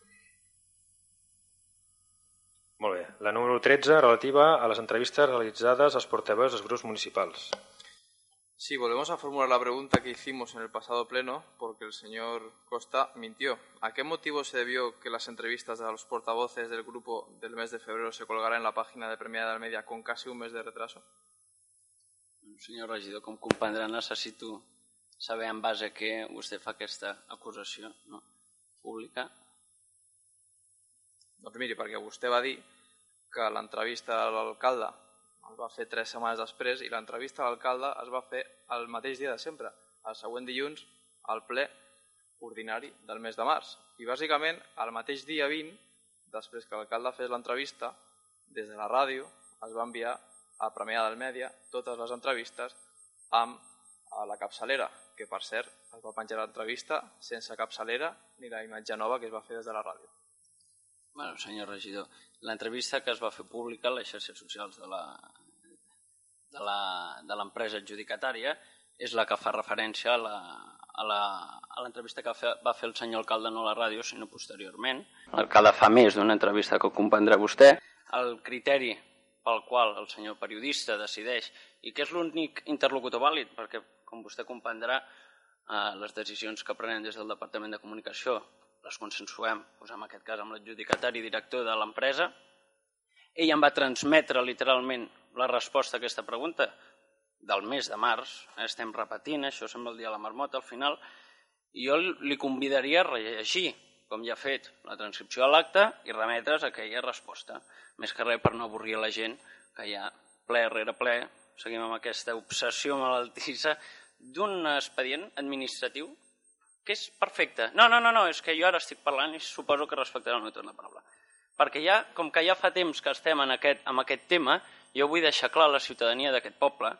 Molt bé. La número 13, relativa a les entrevistes realitzades als portaveus dels grups municipals. Sí, volvemos a formular la pregunta que hicimos en el pasado pleno porque el señor Costa mintió. ¿A qué motivo se debió que las entrevistas a los portavoces del grupo del mes de febrero se colgaran en la página de Premiada del Media con casi un mes de retraso? Senyor regidor, com comprendrà, necessito saber en base a què vostè fa aquesta acusació no? pública? Doncs miri, perquè vostè va dir que l'entrevista a l'alcalde es va fer tres setmanes després i l'entrevista a l'alcalde es va fer el mateix dia de sempre, el següent dilluns, al ple ordinari del mes de març. I bàsicament, el mateix dia 20, després que l'alcalde fes l'entrevista, des de la ràdio es va enviar a Premià del Mèdia totes les entrevistes amb la capçalera, que per cert es va penjar l'entrevista sense capçalera ni la imatge nova que es va fer des de la ràdio. Bueno, senyor regidor, l'entrevista que es va fer pública a les xarxes socials de la de l'empresa adjudicatària és la que fa referència a l'entrevista que va fer el senyor alcalde no a la ràdio, sinó posteriorment. L'alcalde fa més d'una entrevista que comprendrà vostè. El criteri pel qual el senyor periodista decideix i que és l'únic interlocutor vàlid, perquè com vostè comprendrà, eh, les decisions que prenem des del Departament de Comunicació les consensuem, doncs en aquest cas amb l'adjudicatari director de l'empresa. Ell em va transmetre literalment la resposta a aquesta pregunta del mes de març, estem repetint, això sembla el dia de la marmota al final, i jo li convidaria a rellegir, com ja ha fet, la transcripció de l'acte i remetre's a aquella resposta. Més que res per no avorrir la gent, que ja ple rere ple seguim amb aquesta obsessió malaltissa d'un expedient administratiu que és perfecte. No, no, no, no, és que jo ara estic parlant i suposo que respectarà el meu torn de paraula. Perquè ja, com que ja fa temps que estem en aquest, en aquest tema, jo vull deixar clar a la ciutadania d'aquest poble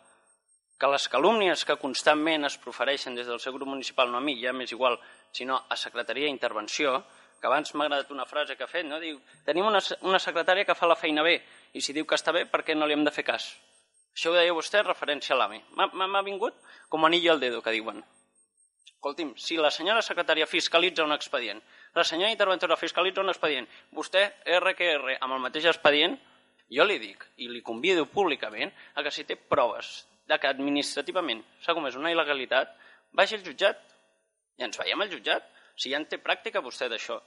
que les calúmnies que constantment es profereixen des del seu grup municipal, no a mi, ja m'és igual, sinó a Secretaria d'Intervenció, que abans m'ha agradat una frase que ha fet, no? diu, tenim una, una secretària que fa la feina bé, i si diu que està bé, per què no li hem de fer cas? Això ho deia vostè referència a l'AMI. M'ha vingut com anillo al dedo, que diuen. Escolti'm, si la senyora secretària fiscalitza un expedient, la senyora interventora fiscalitza un expedient, vostè, RQR, amb el mateix expedient, jo li dic i li convido públicament a que si té proves de que administrativament s'ha comès una il·legalitat, vagi al jutjat i ens veiem al jutjat, si ja en té pràctica vostè d'això.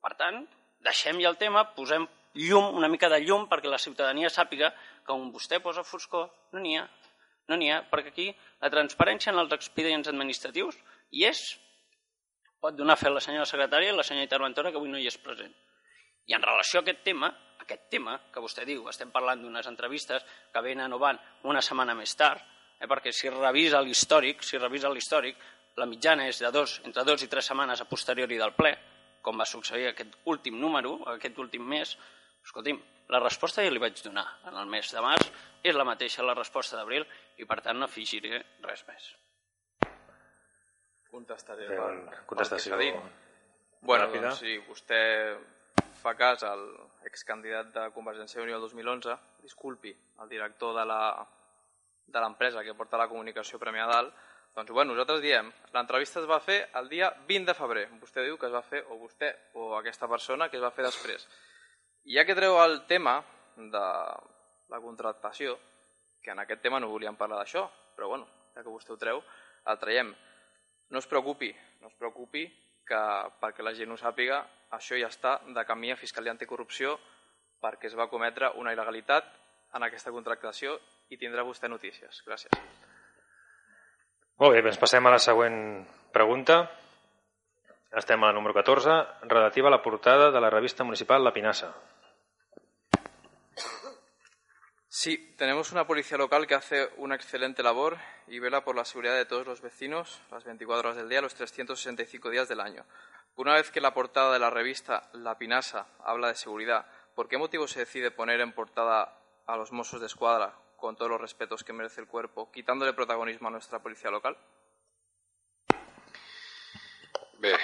Per tant, deixem ja el tema, posem llum, una mica de llum perquè la ciutadania sàpiga que on vostè posa foscor no n'hi ha. No n'hi ha, perquè aquí la transparència en els expedients administratius hi és. Pot donar fe a la senyora secretària i la senyora interventora que avui no hi és present. I en relació a aquest tema, aquest tema que vostè diu, estem parlant d'unes entrevistes que venen o van una setmana més tard, eh, perquè si revisa l'històric, si revisa l'històric, la mitjana és de dos, entre dos i tres setmanes a posteriori del ple, com va succeir aquest últim número, aquest últim mes, escolti'm, la resposta ja li vaig donar en el mes de març, és la mateixa la resposta d'abril i per tant no afegiré res més. Contestaré Bé, per, contestació pel que dit. Bueno, ràpida. doncs, si vostè fa cas al excandidat de Convergència i Unió el 2011, disculpi el director de la de l'empresa que porta la comunicació Premià Dalt, doncs bueno, nosaltres diem, l'entrevista es va fer el dia 20 de febrer. Vostè diu que es va fer, o vostè, o aquesta persona, que es va fer després. I ja que treu el tema de la contractació, que en aquest tema no volíem parlar d'això, però bueno, ja que vostè ho treu, el traiem. No es preocupi, no es preocupi que perquè la gent ho sàpiga, això ja està de camí a Fiscalia Anticorrupció perquè es va cometre una il·legalitat en aquesta contractació i tindrà vostè notícies. Gràcies. Molt bé, doncs passem a la següent pregunta. Estem a la número 14, relativa a la portada de la revista municipal La Pinassa. Sí, tenemos una policía local que hace una excelente labor y vela por la seguridad de todos los vecinos las 24 horas del día, los 365 días del año. Una vez que la portada de la revista La Pinasa habla de seguridad, ¿por qué motivo se decide poner en portada a los Mossos de Escuadra, con todos los respetos que merece el cuerpo, quitándole protagonismo a nuestra policía local? Bé,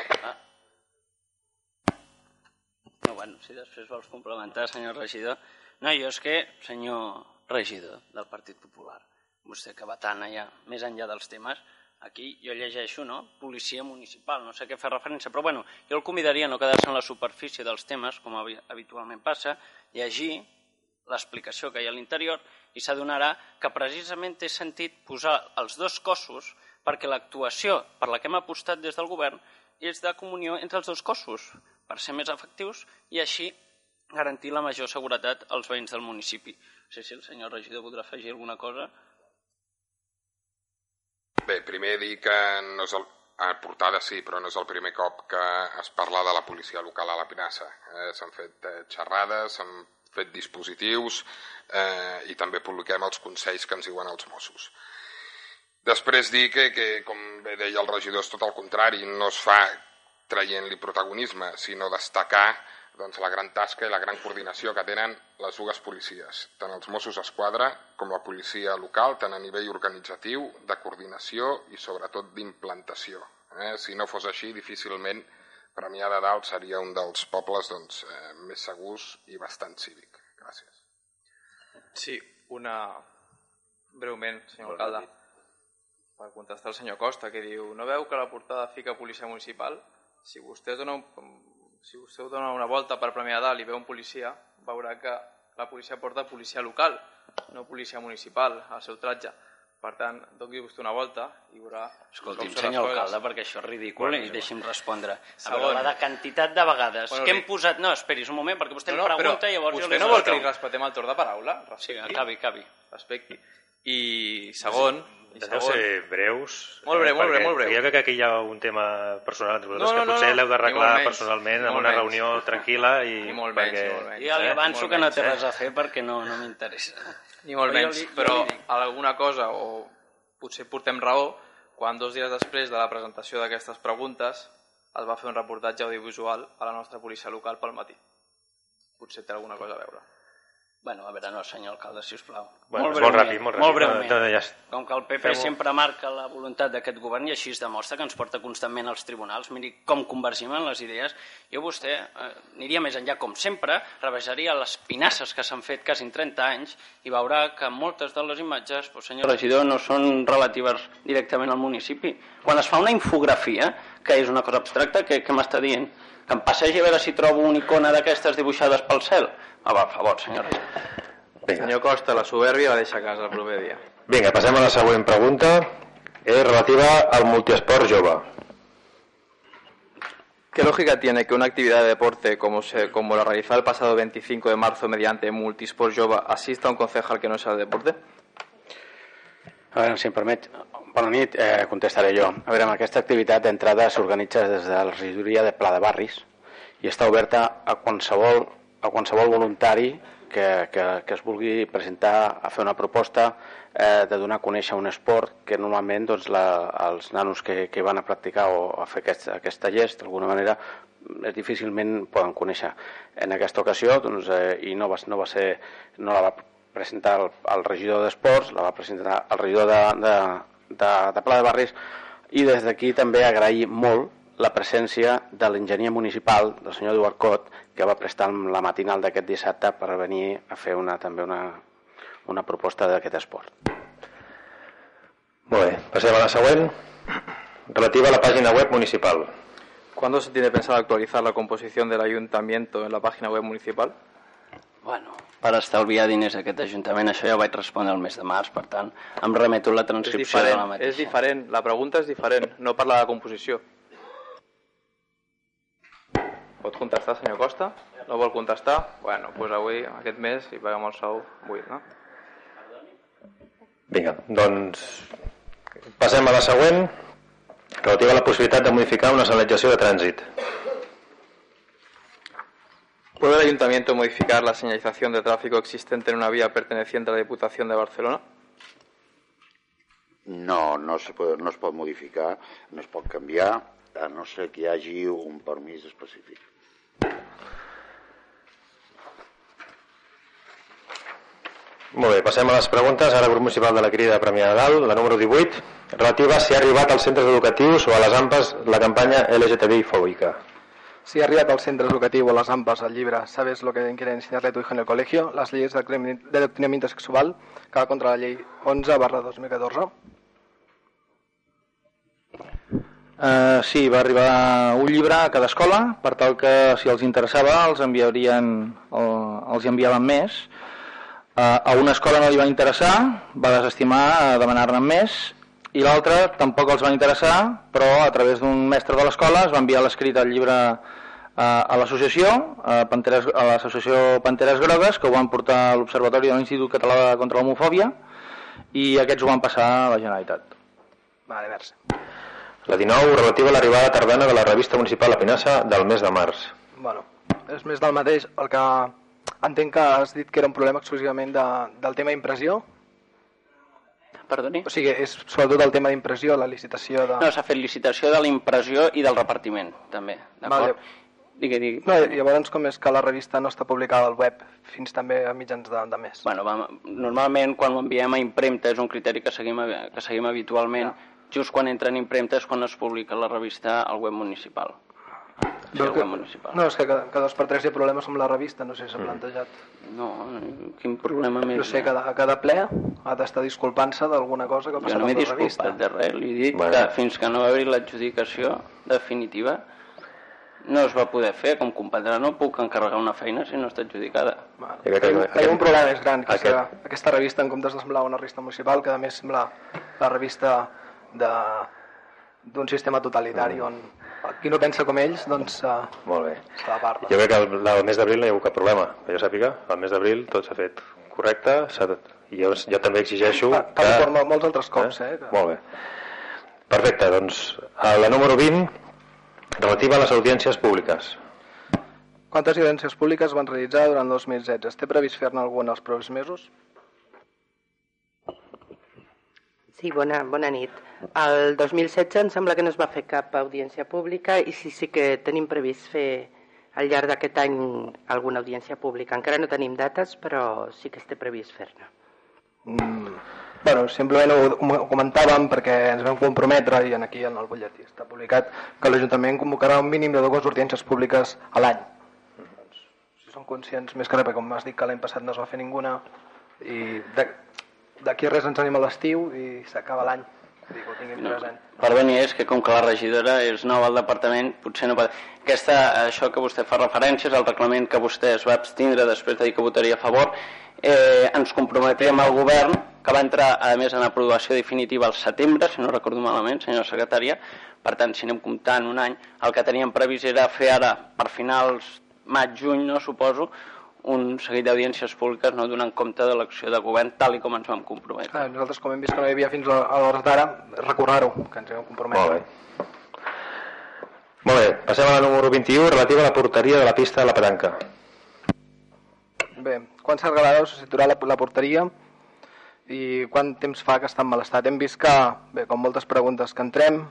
No, bueno, si després vols complementar, senyor regidor. No, jo és que, senyor regidor del Partit Popular, vostè que va tant allà, més enllà dels temes, aquí jo llegeixo, no?, policia municipal, no sé què fa referència, però bueno, jo el convidaria a no quedar-se en la superfície dels temes, com habi- habitualment passa, llegir l'explicació que hi ha a l'interior i s'adonarà que precisament té sentit posar els dos cossos perquè l'actuació per la que hem apostat des del govern és de comunió entre els dos cossos per ser més efectius i així garantir la major seguretat als veïns del municipi. No sé si el senyor regidor voldrà afegir alguna cosa. Bé, primer dir que no és el, a portada sí, però no és el primer cop que es parla de la policia local a la Pinassa. Eh, s'han fet eh, xerrades, s'han fet dispositius eh, i també publiquem els consells que ens diuen els Mossos. Després dir que, que, com bé deia el regidor, és tot el contrari, no es fa traient-li protagonisme, sinó destacar doncs, la gran tasca i la gran coordinació que tenen les dues policies, tant els Mossos d'Esquadra com la policia local, tant a nivell organitzatiu, de coordinació i sobretot d'implantació. Eh? Si no fos així, difícilment Premià de Dalt seria un dels pobles doncs, eh, més segurs i bastant cívic. Gràcies. Sí, una... breument, senyor alcalde, per contestar al senyor Costa, que diu no veu que la portada fica policia municipal? Si vostè dona un, si vostè dona una volta per Premià Dalt i veu un policia, veurà que la policia porta policia local, no policia municipal, al seu tratge. Per tant, doni vostè una volta i veurà les senyor alcalde, perquè això és ridícul i deixi'm respondre. A veure, la de quantitat de vegades Bueno, que hem posat... No, esperis un moment, perquè vostè No, em no, pregunta però i llavors jo vostè li no vol que li respetem el torn de paraula? Sí, Respecti. acabi, acabi. Respecti. I segon... Intenteu ser breus. Molt breu, eh, molt breu, perquè- molt breu. perquè Jo crec que aquí hi ha un tema personal entre vosaltres No, no, que potser no, no. l'heu d'arreglar personalment en una menys. reunió tranquil·la i Ni molt perquè, menys, ni molt menys. Jo li eh? avanço que no té eh? res a fer perquè no, no m'interessa. Ni molt menys, li- però alguna cosa, o potser portem raó, quan dos dies després de la presentació d'aquestes preguntes es va fer un reportatge audiovisual a la nostra policia local pel matí. Potser té alguna cosa a veure. Bueno, a veure, no, senyor alcalde, sisplau. Bueno, és molt ràpid, molt ràpid. Molt breument. No, no, ja Com que el PP Fem-ho. sempre marca la voluntat d'aquest govern i així es demostra que ens porta constantment als tribunals. Miri com convergim en les idees. Jo vostè eh, aniria més enllà, com sempre, rebaixaria les pinasses que s'han fet quasi en 30 anys i veurà que moltes de les imatges, doncs, senyor regidor, no són relatives directament al municipi. Quan es fa una infografia, que és una cosa abstracta, què, què m'està dient? Que em passegi a veure si trobo una icona d'aquestes dibuixades pel cel? Ah, va, per favor, senyor regidor. Vinga. Senyor Costa, la soberbia va deixar a casa el proper dia. Vinga, passem a la següent pregunta. És relativa al multiesport jove. ¿Qué lógica tiene que una actividad de deporte como, se, como la realizada el pasado 25 de marzo mediante Multisport Jova asista a un concejal que no sea de deporte? A veure, si em permet, bona nit, eh, contestaré jo. A veure, aquesta activitat d'entrada s'organitza des de la regidoria de Pla de Barris i està oberta a qualsevol, a qualsevol voluntari que, que, que es vulgui presentar a fer una proposta eh, de donar a conèixer un esport que normalment doncs, la, els nanos que, que van a practicar o a fer aquest, aquest tallers d'alguna manera eh, difícilment poden conèixer. En aquesta ocasió, doncs, eh, i no va, no va ser, no la va presentar el, el regidor d'Esports, la va presentar el regidor de, de, de, de Pla de Barris, i des d'aquí també agrair molt la presència de l'enginyer municipal, del senyor Eduard Cot, que va prestar la matinal d'aquest dissabte per venir a fer una, també una, una proposta d'aquest esport. Molt bé, passem a la següent, relativa a la pàgina web municipal. ¿Cuándo se tiene pensado actualizar la composición del ayuntamiento en la página web municipal? Bueno, per estalviar diners a aquest Ajuntament, això ja ho vaig respondre el mes de març, per tant, em remeto la transcripció de la mateixa. és diferent, la pregunta és diferent, no parla de la composició. Pot contestar, senyor Costa? No vol contestar? Bueno, doncs avui, aquest mes, hi paguem el sou buit, no? Vinga, doncs passem a la següent, relativa a la possibilitat de modificar una senyalització de trànsit. ¿Puede el ayuntamiento modificar la señalización de tráfico existente en una vía perteneciente a la Diputación de Barcelona? No, no, se pot, no es pot modificar, no es pot canviar, a no ser que hi hagi un permís específic. Molt bé, passem a les preguntes. Ara, grup municipal de la Crida de Premià de Dalt, la número 18, relativa a si ha arribat als centres educatius o a les AMPAs la campanya LGTBI fòbica. Si ha arribat al centre educatiu o a les AMPAs el llibre ¿Sabes lo que quiere enseñarle tu hijo en el colegio? Las leyes de adoctrinamiento sexual que va contra la llei 11 barra 2014. Uh, sí, va arribar un llibre a cada escola per tal que si els interessava els enviarien el, els enviaven més uh, a una escola no li va interessar va desestimar a demanar-ne més i l'altra tampoc els va interessar però a través d'un mestre de l'escola es va enviar l'escrit del llibre uh, a l'associació a, Panteres, a l'associació Panteres Grogues que ho van portar a l'Observatori de l'Institut Català contra l'Homofòbia i aquests ho van passar a la Generalitat Vale, merci. La 19, relativa a l'arribada tardana de la revista municipal La Pinassa del mes de març. Bueno, és més del mateix. El que entenc que has dit que era un problema exclusivament de, del tema impressió. Perdoni? O sigui, és sobretot el tema d'impressió, la licitació de... No, s'ha fet licitació de la impressió i del repartiment, també. D'acord? Vale. Digui, digui. No, llavors com és que la revista no està publicada al web fins també a mitjans de, de mes? Bueno, va, normalment quan ho enviem a impremta és un criteri que seguim, que seguim habitualment. Ja. Just quan entra en impremta és quan es publica la revista al web municipal. Al que, municipal. no, és que cada, cada dos per tres hi ha problemes amb la revista, no sé si s'ha plantejat. No, quin problema més No sé, hi ha? cada, cada ple ha d'estar disculpant-se d'alguna cosa que ha Jo passat no m'he amb la revista. disculpat de res, li dic Bueno. que fins que no va haver l'adjudicació definitiva no es va poder fer, com comprendrà no puc encarregar una feina si no està adjudicada. Tenim, tenim un problema més gran, que és que aquesta revista, en comptes de semblar una revista municipal, que a més sembla la revista de- d'un sistema totalitari on qui no pensa com ells, doncs uh, Molt bé. se la parla. Jo crec que el, el mes d'abril no hi ha hagut cap problema. Que jo sàpiga, el mes d'abril tot s'ha fet correcte s'ha de... i jo, jo també exigeixo Tal que... com mol- molts altres cops, eh? que- Molt bé. Perfecte, doncs a la número 20, relativa a les audiències públiques. Quantes audiències públiques van realitzar durant el 2016? Es té previst fer-ne alguna els propers mesos? Sí, bona, bona nit. El 2016 em sembla que no es va fer cap audiència pública i sí, sí que tenim previst fer al llarg d'aquest any alguna audiència pública. Encara no tenim dates, però sí que es té previst fer-ne. Mm, bueno, simplement ho, ho comentàvem perquè ens vam comprometre i en aquí en el butlletí està publicat que l'Ajuntament convocarà un mínim de dues audiències públiques a l'any. Doncs, si són conscients, més que res, perquè com m'has dit que l'any passat no es va fer ninguna i de- d'aquí res ens anem a l'estiu i s'acaba l'any. Tinguin No. present. Perdoni, és que com que la regidora és nova al departament, potser no. Aquesta, això que vostè fa referència és el reglament que vostè es va abstindre després de dir que votaria a favor. Eh, ens comprometíem al govern, que va entrar, a més, en aprovació definitiva al setembre, si no recordo malament, senyora secretària. Per tant, si anem comptant un any, el que teníem previst era fer ara, per finals maig-juny, no suposo, un seguit d'audiències públiques no donant compte de l'acció de govern tal i com ens vam comprometre. Ah, nosaltres, com hem vist que no hi havia fins a l'hora d'ara, recordar-ho, que ens hem compromès. Molt bé. Molt bé, passem a la número 21, relativa a la porteria de la pista de la petanca. Bé, quan s'arreglarà o substituirà la, la porteria i quant temps fa que està en mal estat? Hem vist que, bé, com moltes preguntes que entrem,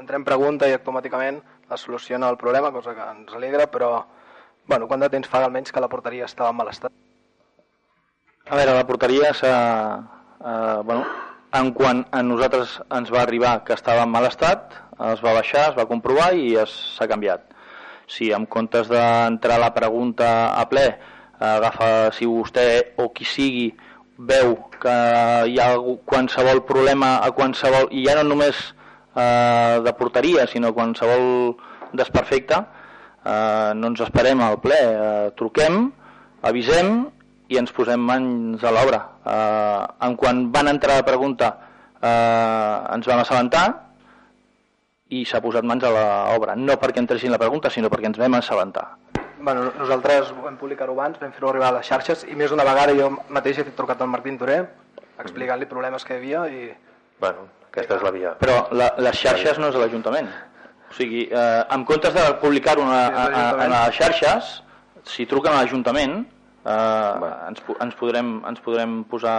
entrem pregunta i automàticament es soluciona el problema, cosa que ens alegra, però bueno, quant de temps fa almenys que la porteria estava en mal estat? A veure, la porteria s'ha... Eh, bueno, en quan a nosaltres ens va arribar que estava en mal estat, es va baixar, es va comprovar i s'ha canviat. Si en comptes d'entrar la pregunta a ple, agafa, si vostè o qui sigui veu que hi ha qualsevol problema a qualsevol, i ja no només eh, de porteria, sinó qualsevol desperfecte, eh, no ens esperem al ple, eh, truquem, avisem i ens posem mans a l'obra. Eh, en quan van entrar la pregunta eh, ens vam assabentar i s'ha posat mans a l'obra, no perquè entressin la pregunta, sinó perquè ens vam assabentar. Bueno, nosaltres vam publicar-ho abans, vam fer-ho arribar a les xarxes i més d'una vegada jo mateix he trucat al Martín Toré explicant-li problemes que hi havia i... Bueno, aquesta és la via. Però la, les xarxes no és de l'Ajuntament. O sigui, eh, en comptes de publicar-ho a, a, a, a les xarxes, si truquen a l'Ajuntament, eh, ens, ens, podrem, ens podrem posar...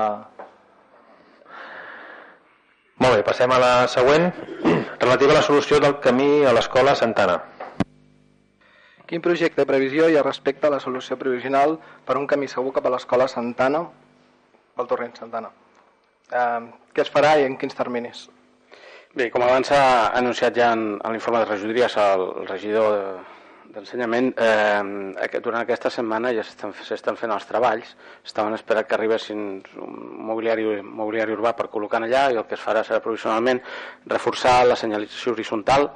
Molt bé, passem a la següent, relativa a la solució del camí a l'escola Santana. Quin projecte de previsió hi ha respecte a la solució provisional per un camí segur cap a l'escola Santana, pel torrent Santana? Eh, què es farà i en quins terminis? Bé, com abans s'ha anunciat ja en, en l'informe de regidories el, el regidor de, d'ensenyament, eh, durant aquesta setmana ja s'estan fent els treballs, estaven esperant que arribessin un mobiliari, mobiliari urbà per col·locar allà i el que es farà serà provisionalment reforçar la senyalització horitzontal,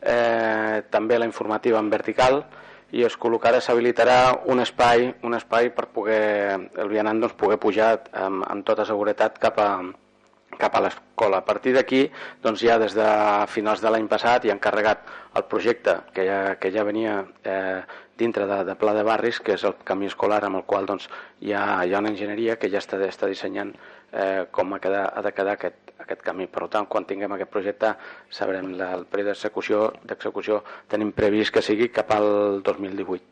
eh, també la informativa en vertical i es col·locarà, s'habilitarà un espai, un espai per poder el vianant doncs, poder pujar amb, amb tota seguretat cap a, cap a l'escola. A partir d'aquí, doncs ja des de finals de l'any passat hi han carregat el projecte que ja, que ja venia eh, dintre de, de Pla de Barris, que és el camí escolar amb el qual doncs, hi, ha, hi ha una enginyeria que ja està, està dissenyant eh, com ha, quedar, ha de quedar aquest, aquest camí. Per tant, quan tinguem aquest projecte sabrem la, el període d'execució, d'execució tenim previst que sigui cap al 2018.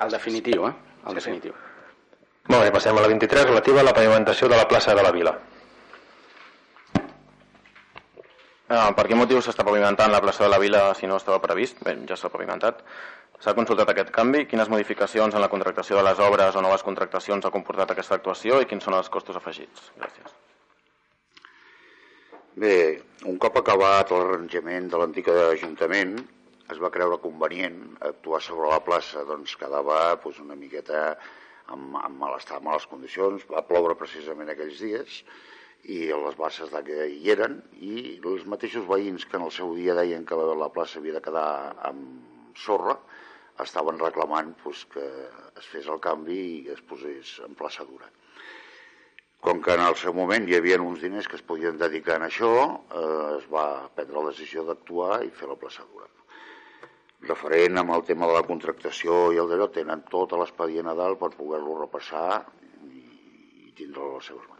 El definitiu, eh? El sí, definitiu. Sí. Molt bé, passem a la 23, relativa a la pavimentació de la plaça de la Vila. Eh, per quin motiu s'està pavimentant la plaça de la Vila si no estava previst? Bé, ja s'ha pavimentat. S'ha consultat aquest canvi? Quines modificacions en la contractació de les obres o noves contractacions ha comportat aquesta actuació i quins són els costos afegits? Gràcies. Bé, un cop acabat l'arranjament de l'antic Ajuntament, es va creure convenient actuar sobre la plaça, doncs quedava doncs, una miqueta amb, amb malestar, amb males condicions, va ploure precisament aquells dies i les basses que hi eren i els mateixos veïns que en el seu dia deien que la plaça havia de quedar amb sorra estaven reclamant pues, que es fes el canvi i es posés en plaça dura. Com que en el seu moment hi havia uns diners que es podien dedicar a això, eh, es va prendre la decisió d'actuar i fer la plaça dura referent amb el tema de la contractació i el d'allò, tenen tot l'expedient a dalt per poder-lo repassar i, i tindre-lo a les seves mans.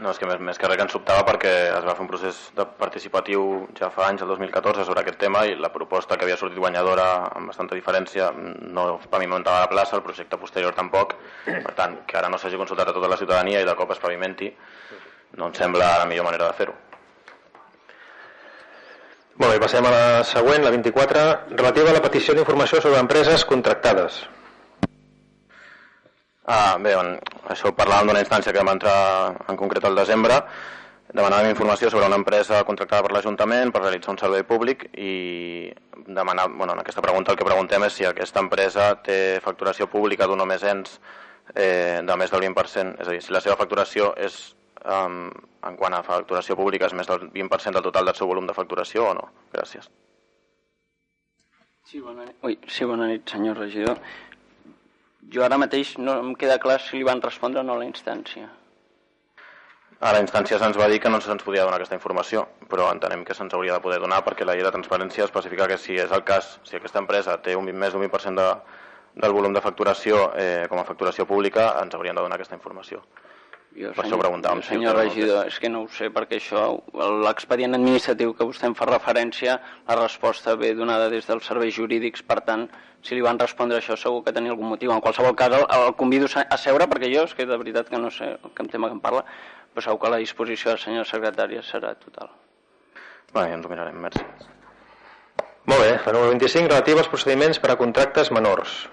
No, és que més, més que res que ens sobtava perquè es va fer un procés de participatiu ja fa anys, el 2014, sobre aquest tema i la proposta que havia sortit guanyadora amb bastanta diferència no pavimentava la plaça, el projecte posterior tampoc, per tant, que ara no s'hagi consultat a tota la ciutadania i de cop es pavimenti, no em sembla la millor manera de fer-ho. Molt bé, passem a la següent, la 24, relativa a la petició d'informació sobre empreses contractades. Ah, bé, on, això parlàvem d'una instància que vam entrar en concret al desembre, demanàvem informació sobre una empresa contractada per l'Ajuntament per realitzar un servei públic i demanar, bueno, en aquesta pregunta el que preguntem és si aquesta empresa té facturació pública d'un o més ens eh, de més del 20%, és a dir, si la seva facturació és um, en quant a facturació pública és més del 20% del total del seu volum de facturació o no? Gràcies. Sí, bona nit, Ui, sí, bona nit senyor regidor. Jo ara mateix no em queda clar si li van respondre o no a la instància. A la instància se'ns va dir que no se'ns podia donar aquesta informació, però entenem que se'ns hauria de poder donar perquè la llei de transparència especifica que si és el cas, si aquesta empresa té un 20, més d'un 20% de, del volum de facturació eh, com a facturació pública, ens haurien de donar aquesta informació. Jo, Per això preguntàvem. jo, senyor regidor, és que no ho sé, perquè això, l'expedient administratiu que vostè em fa referència, la resposta ve donada des dels serveis jurídics, per tant, si li van respondre això segur que tenia algun motiu. En qualsevol cas, el, el convido a seure, perquè jo és que de veritat que no sé el tema que em parla, però segur que la disposició del senyor secretari serà total. Bé, ja ens ho mirarem, merci. Molt bé, la número 25, relativa als procediments per a contractes menors.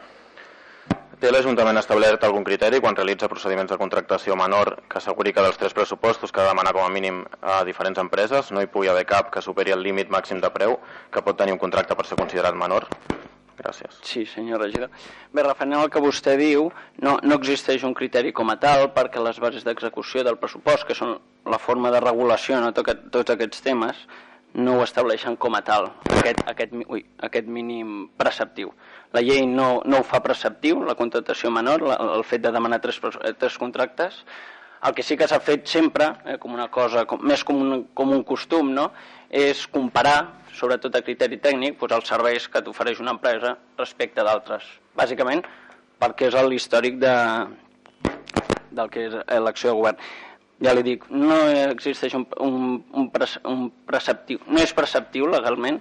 Té l'Ajuntament establert algun criteri quan realitza procediments de contractació menor que asseguri que dels tres pressupostos que ha de demanar com a mínim a diferents empreses no hi pugui haver cap que superi el límit màxim de preu que pot tenir un contracte per ser considerat menor? Gràcies. Sí, senyor regidor. Bé, referent al que vostè diu, no, no existeix un criteri com a tal perquè les bases d'execució del pressupost, que són la forma de regulació no, tot, tots aquests temes, no ho estableixen com a tal, aquest, aquest, ui, aquest mínim preceptiu. La llei no, no ho fa preceptiu, la contractació menor, la, el fet de demanar tres, tres contractes. El que sí que s'ha fet sempre, eh, com una cosa, com, més com un, com un costum, no? és comparar, sobretot a criteri tècnic, doncs els serveis que t'ofereix una empresa respecte d'altres. Bàsicament, perquè és l'històric de, del que és l'acció de govern ja li dic, no existeix un, un, un, un preceptiu, no és preceptiu legalment,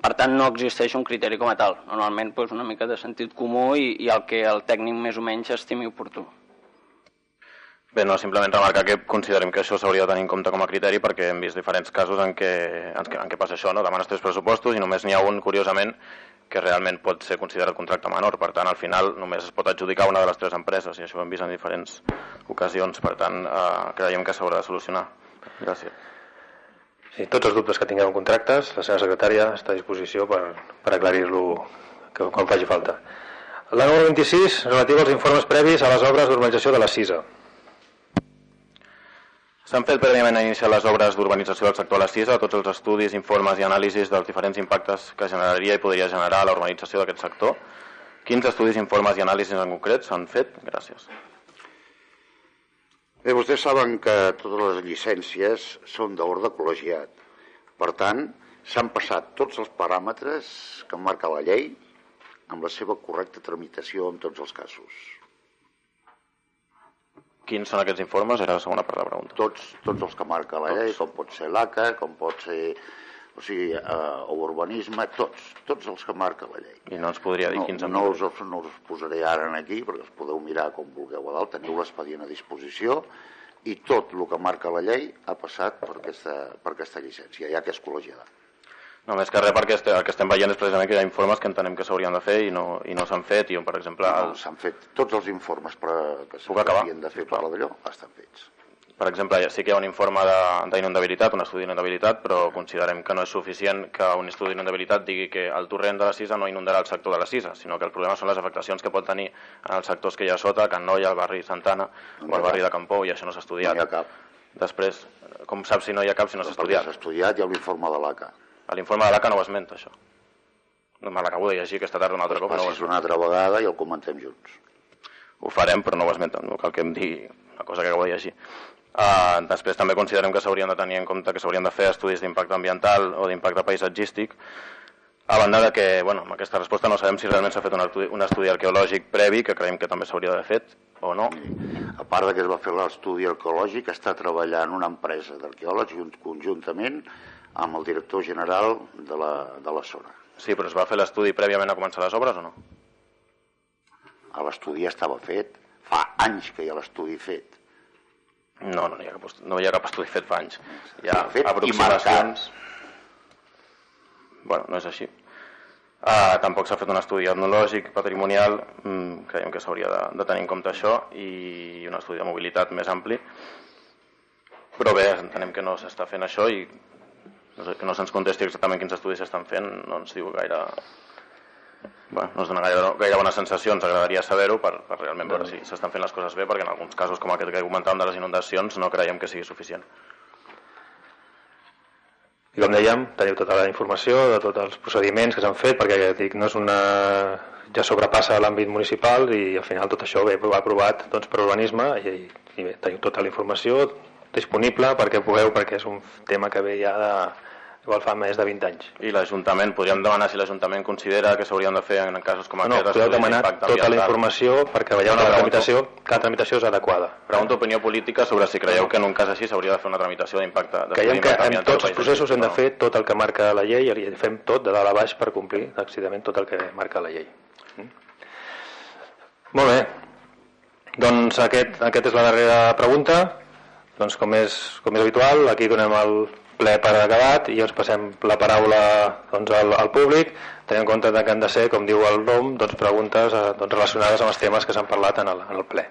per tant no existeix un criteri com a tal. Normalment doncs, una mica de sentit comú i, i el que el tècnic més o menys estimi oportú. Bé, no, simplement remarcar que considerem que això s'hauria de tenir en compte com a criteri perquè hem vist diferents casos en què, en què, en què passa això, no? demanes tres pressupostos i només n'hi ha un, curiosament, que realment pot ser considerat contracte menor. Per tant, al final només es pot adjudicar una de les tres empreses i això ho hem vist en diferents ocasions. Per tant, eh, creiem que s'haurà de solucionar. Gràcies. Sí, tots els dubtes que tingueu en contractes, la seva secretària està a disposició per, per aclarir-lo quan faci falta. La número 26, relativa als informes previs a les obres d'urbanització de la CISA. S'han fet prèviament a iniciar les obres d'urbanització del sector a la CISA, tots els estudis, informes i anàlisis dels diferents impactes que generaria i podria generar la urbanització d'aquest sector. Quins estudis, informes i anàlisis en concret s'han fet? Gràcies. Bé, vostès saben que totes les llicències són d'ordre col·legiat. Per tant, s'han passat tots els paràmetres que marca la llei amb la seva correcta tramitació en tots els casos. Quins són aquests informes? Era la segona part de la pregunta. Tots, tots els que marca la llei, com pot ser l'ACA, com pot ser o sigui, eh, urbanisme, tots, tots els que marca la llei. I no ens podria dir no, quins... No els, no els posaré ara aquí, perquè els podeu mirar com vulgueu a dalt, teniu l'expedient a disposició, i tot el que marca la llei ha passat per aquesta, per aquesta llicència, ja que és col·legiada. No, més que res perquè este, el que estem veient és precisament que hi ha informes que entenem que s'haurien de fer i no, i no s'han fet, i on, per exemple... No, s'han fet tots els informes per, que s'havien de fer per d'allò, estan fets. Per exemple, sí que hi ha un informe d'inundabilitat, un estudi d'inundabilitat, però considerem que no és suficient que un estudi d'inundabilitat digui que el torrent de la Cisa no inundarà el sector de la Cisa, sinó que el problema són les afectacions que pot tenir en els sectors que hi ha sota, Can Noia, el barri Santana no o el barri de Campó, i això no s'ha estudiat. No hi ha cap. Després, com saps si no hi ha cap si no s'ha estudiat? S'ha estudiat, ha l'informe de l'ACA. L'informe de l'ACA no ho esmenta, això. No me l'acabo de llegir aquesta tarda un altre cop. No una altra vegada i el comentem junts. Ho farem, però no ho esmenten, no cal que em digui una cosa que acabo de llegir. Uh, després també considerem que s'haurien de tenir en compte que s'haurien de fer estudis d'impacte ambiental o d'impacte paisatgístic a banda de que, bueno, amb aquesta resposta no sabem si realment s'ha fet un estudi, un estudi arqueològic previ, que creiem que també s'hauria d'haver fet, o no. A part de que es va fer l'estudi arqueològic, està treballant una empresa d'arqueòlegs conjuntament amb el director general de la, de la zona. Sí, però es va fer l'estudi prèviament a començar les obres o no? L'estudi estava fet. Fa anys que hi ha l'estudi fet. No, no, hi, ha cap, no hi ha cap estudi fet fa anys. Hi ha fet aproximacions... Bueno, no és així. Uh, tampoc s'ha fet un estudi etnològic, patrimonial, mm, creiem que s'hauria de, de tenir en compte això, i un estudi de mobilitat més ampli. Però bé, entenem que no s'està fent això i no sé, que no se'ns contesti exactament quins estudis s'estan fent no ens diu gaire bueno, no ens dona gaire, gaire bona sensació ens agradaria saber-ho per, per realment veure si s'estan fent les coses bé perquè en alguns casos com aquest que comentàvem de les inundacions no creiem que sigui suficient. I com dèiem, teniu tota la informació de tots els procediments que s'han fet perquè ja dic, no és una ja sobrepassa l'àmbit municipal i al final tot això ve aprovat doncs, per urbanisme i, i bé, teniu tota la informació disponible perquè pugueu, perquè és un tema que ve ja de, igual fa més de 20 anys. I l'Ajuntament, podríem demanar si l'Ajuntament considera que s'haurien de fer en casos com No, aquest... no, podeu demanar tota la informació perquè veieu una Pregunto- tramitació, cada tramitació és adequada. Pregunto opinió política sobre si creieu que en un cas així s'hauria de fer una tramitació d'impacte. Creiem que en tots els processos hem de no. fer tot el que marca la llei i fem tot de dalt a baix per complir accidentament tot el que marca la llei. Mm? Molt bé. Doncs aquest, aquest és la darrera pregunta. Doncs com és, com és habitual, aquí donem el ple per acabat i ens passem la paraula doncs, al, al públic, tenint en compte que han de ser, com diu el nom, doncs, preguntes eh, doncs, relacionades amb els temes que s'han parlat en el, en el ple.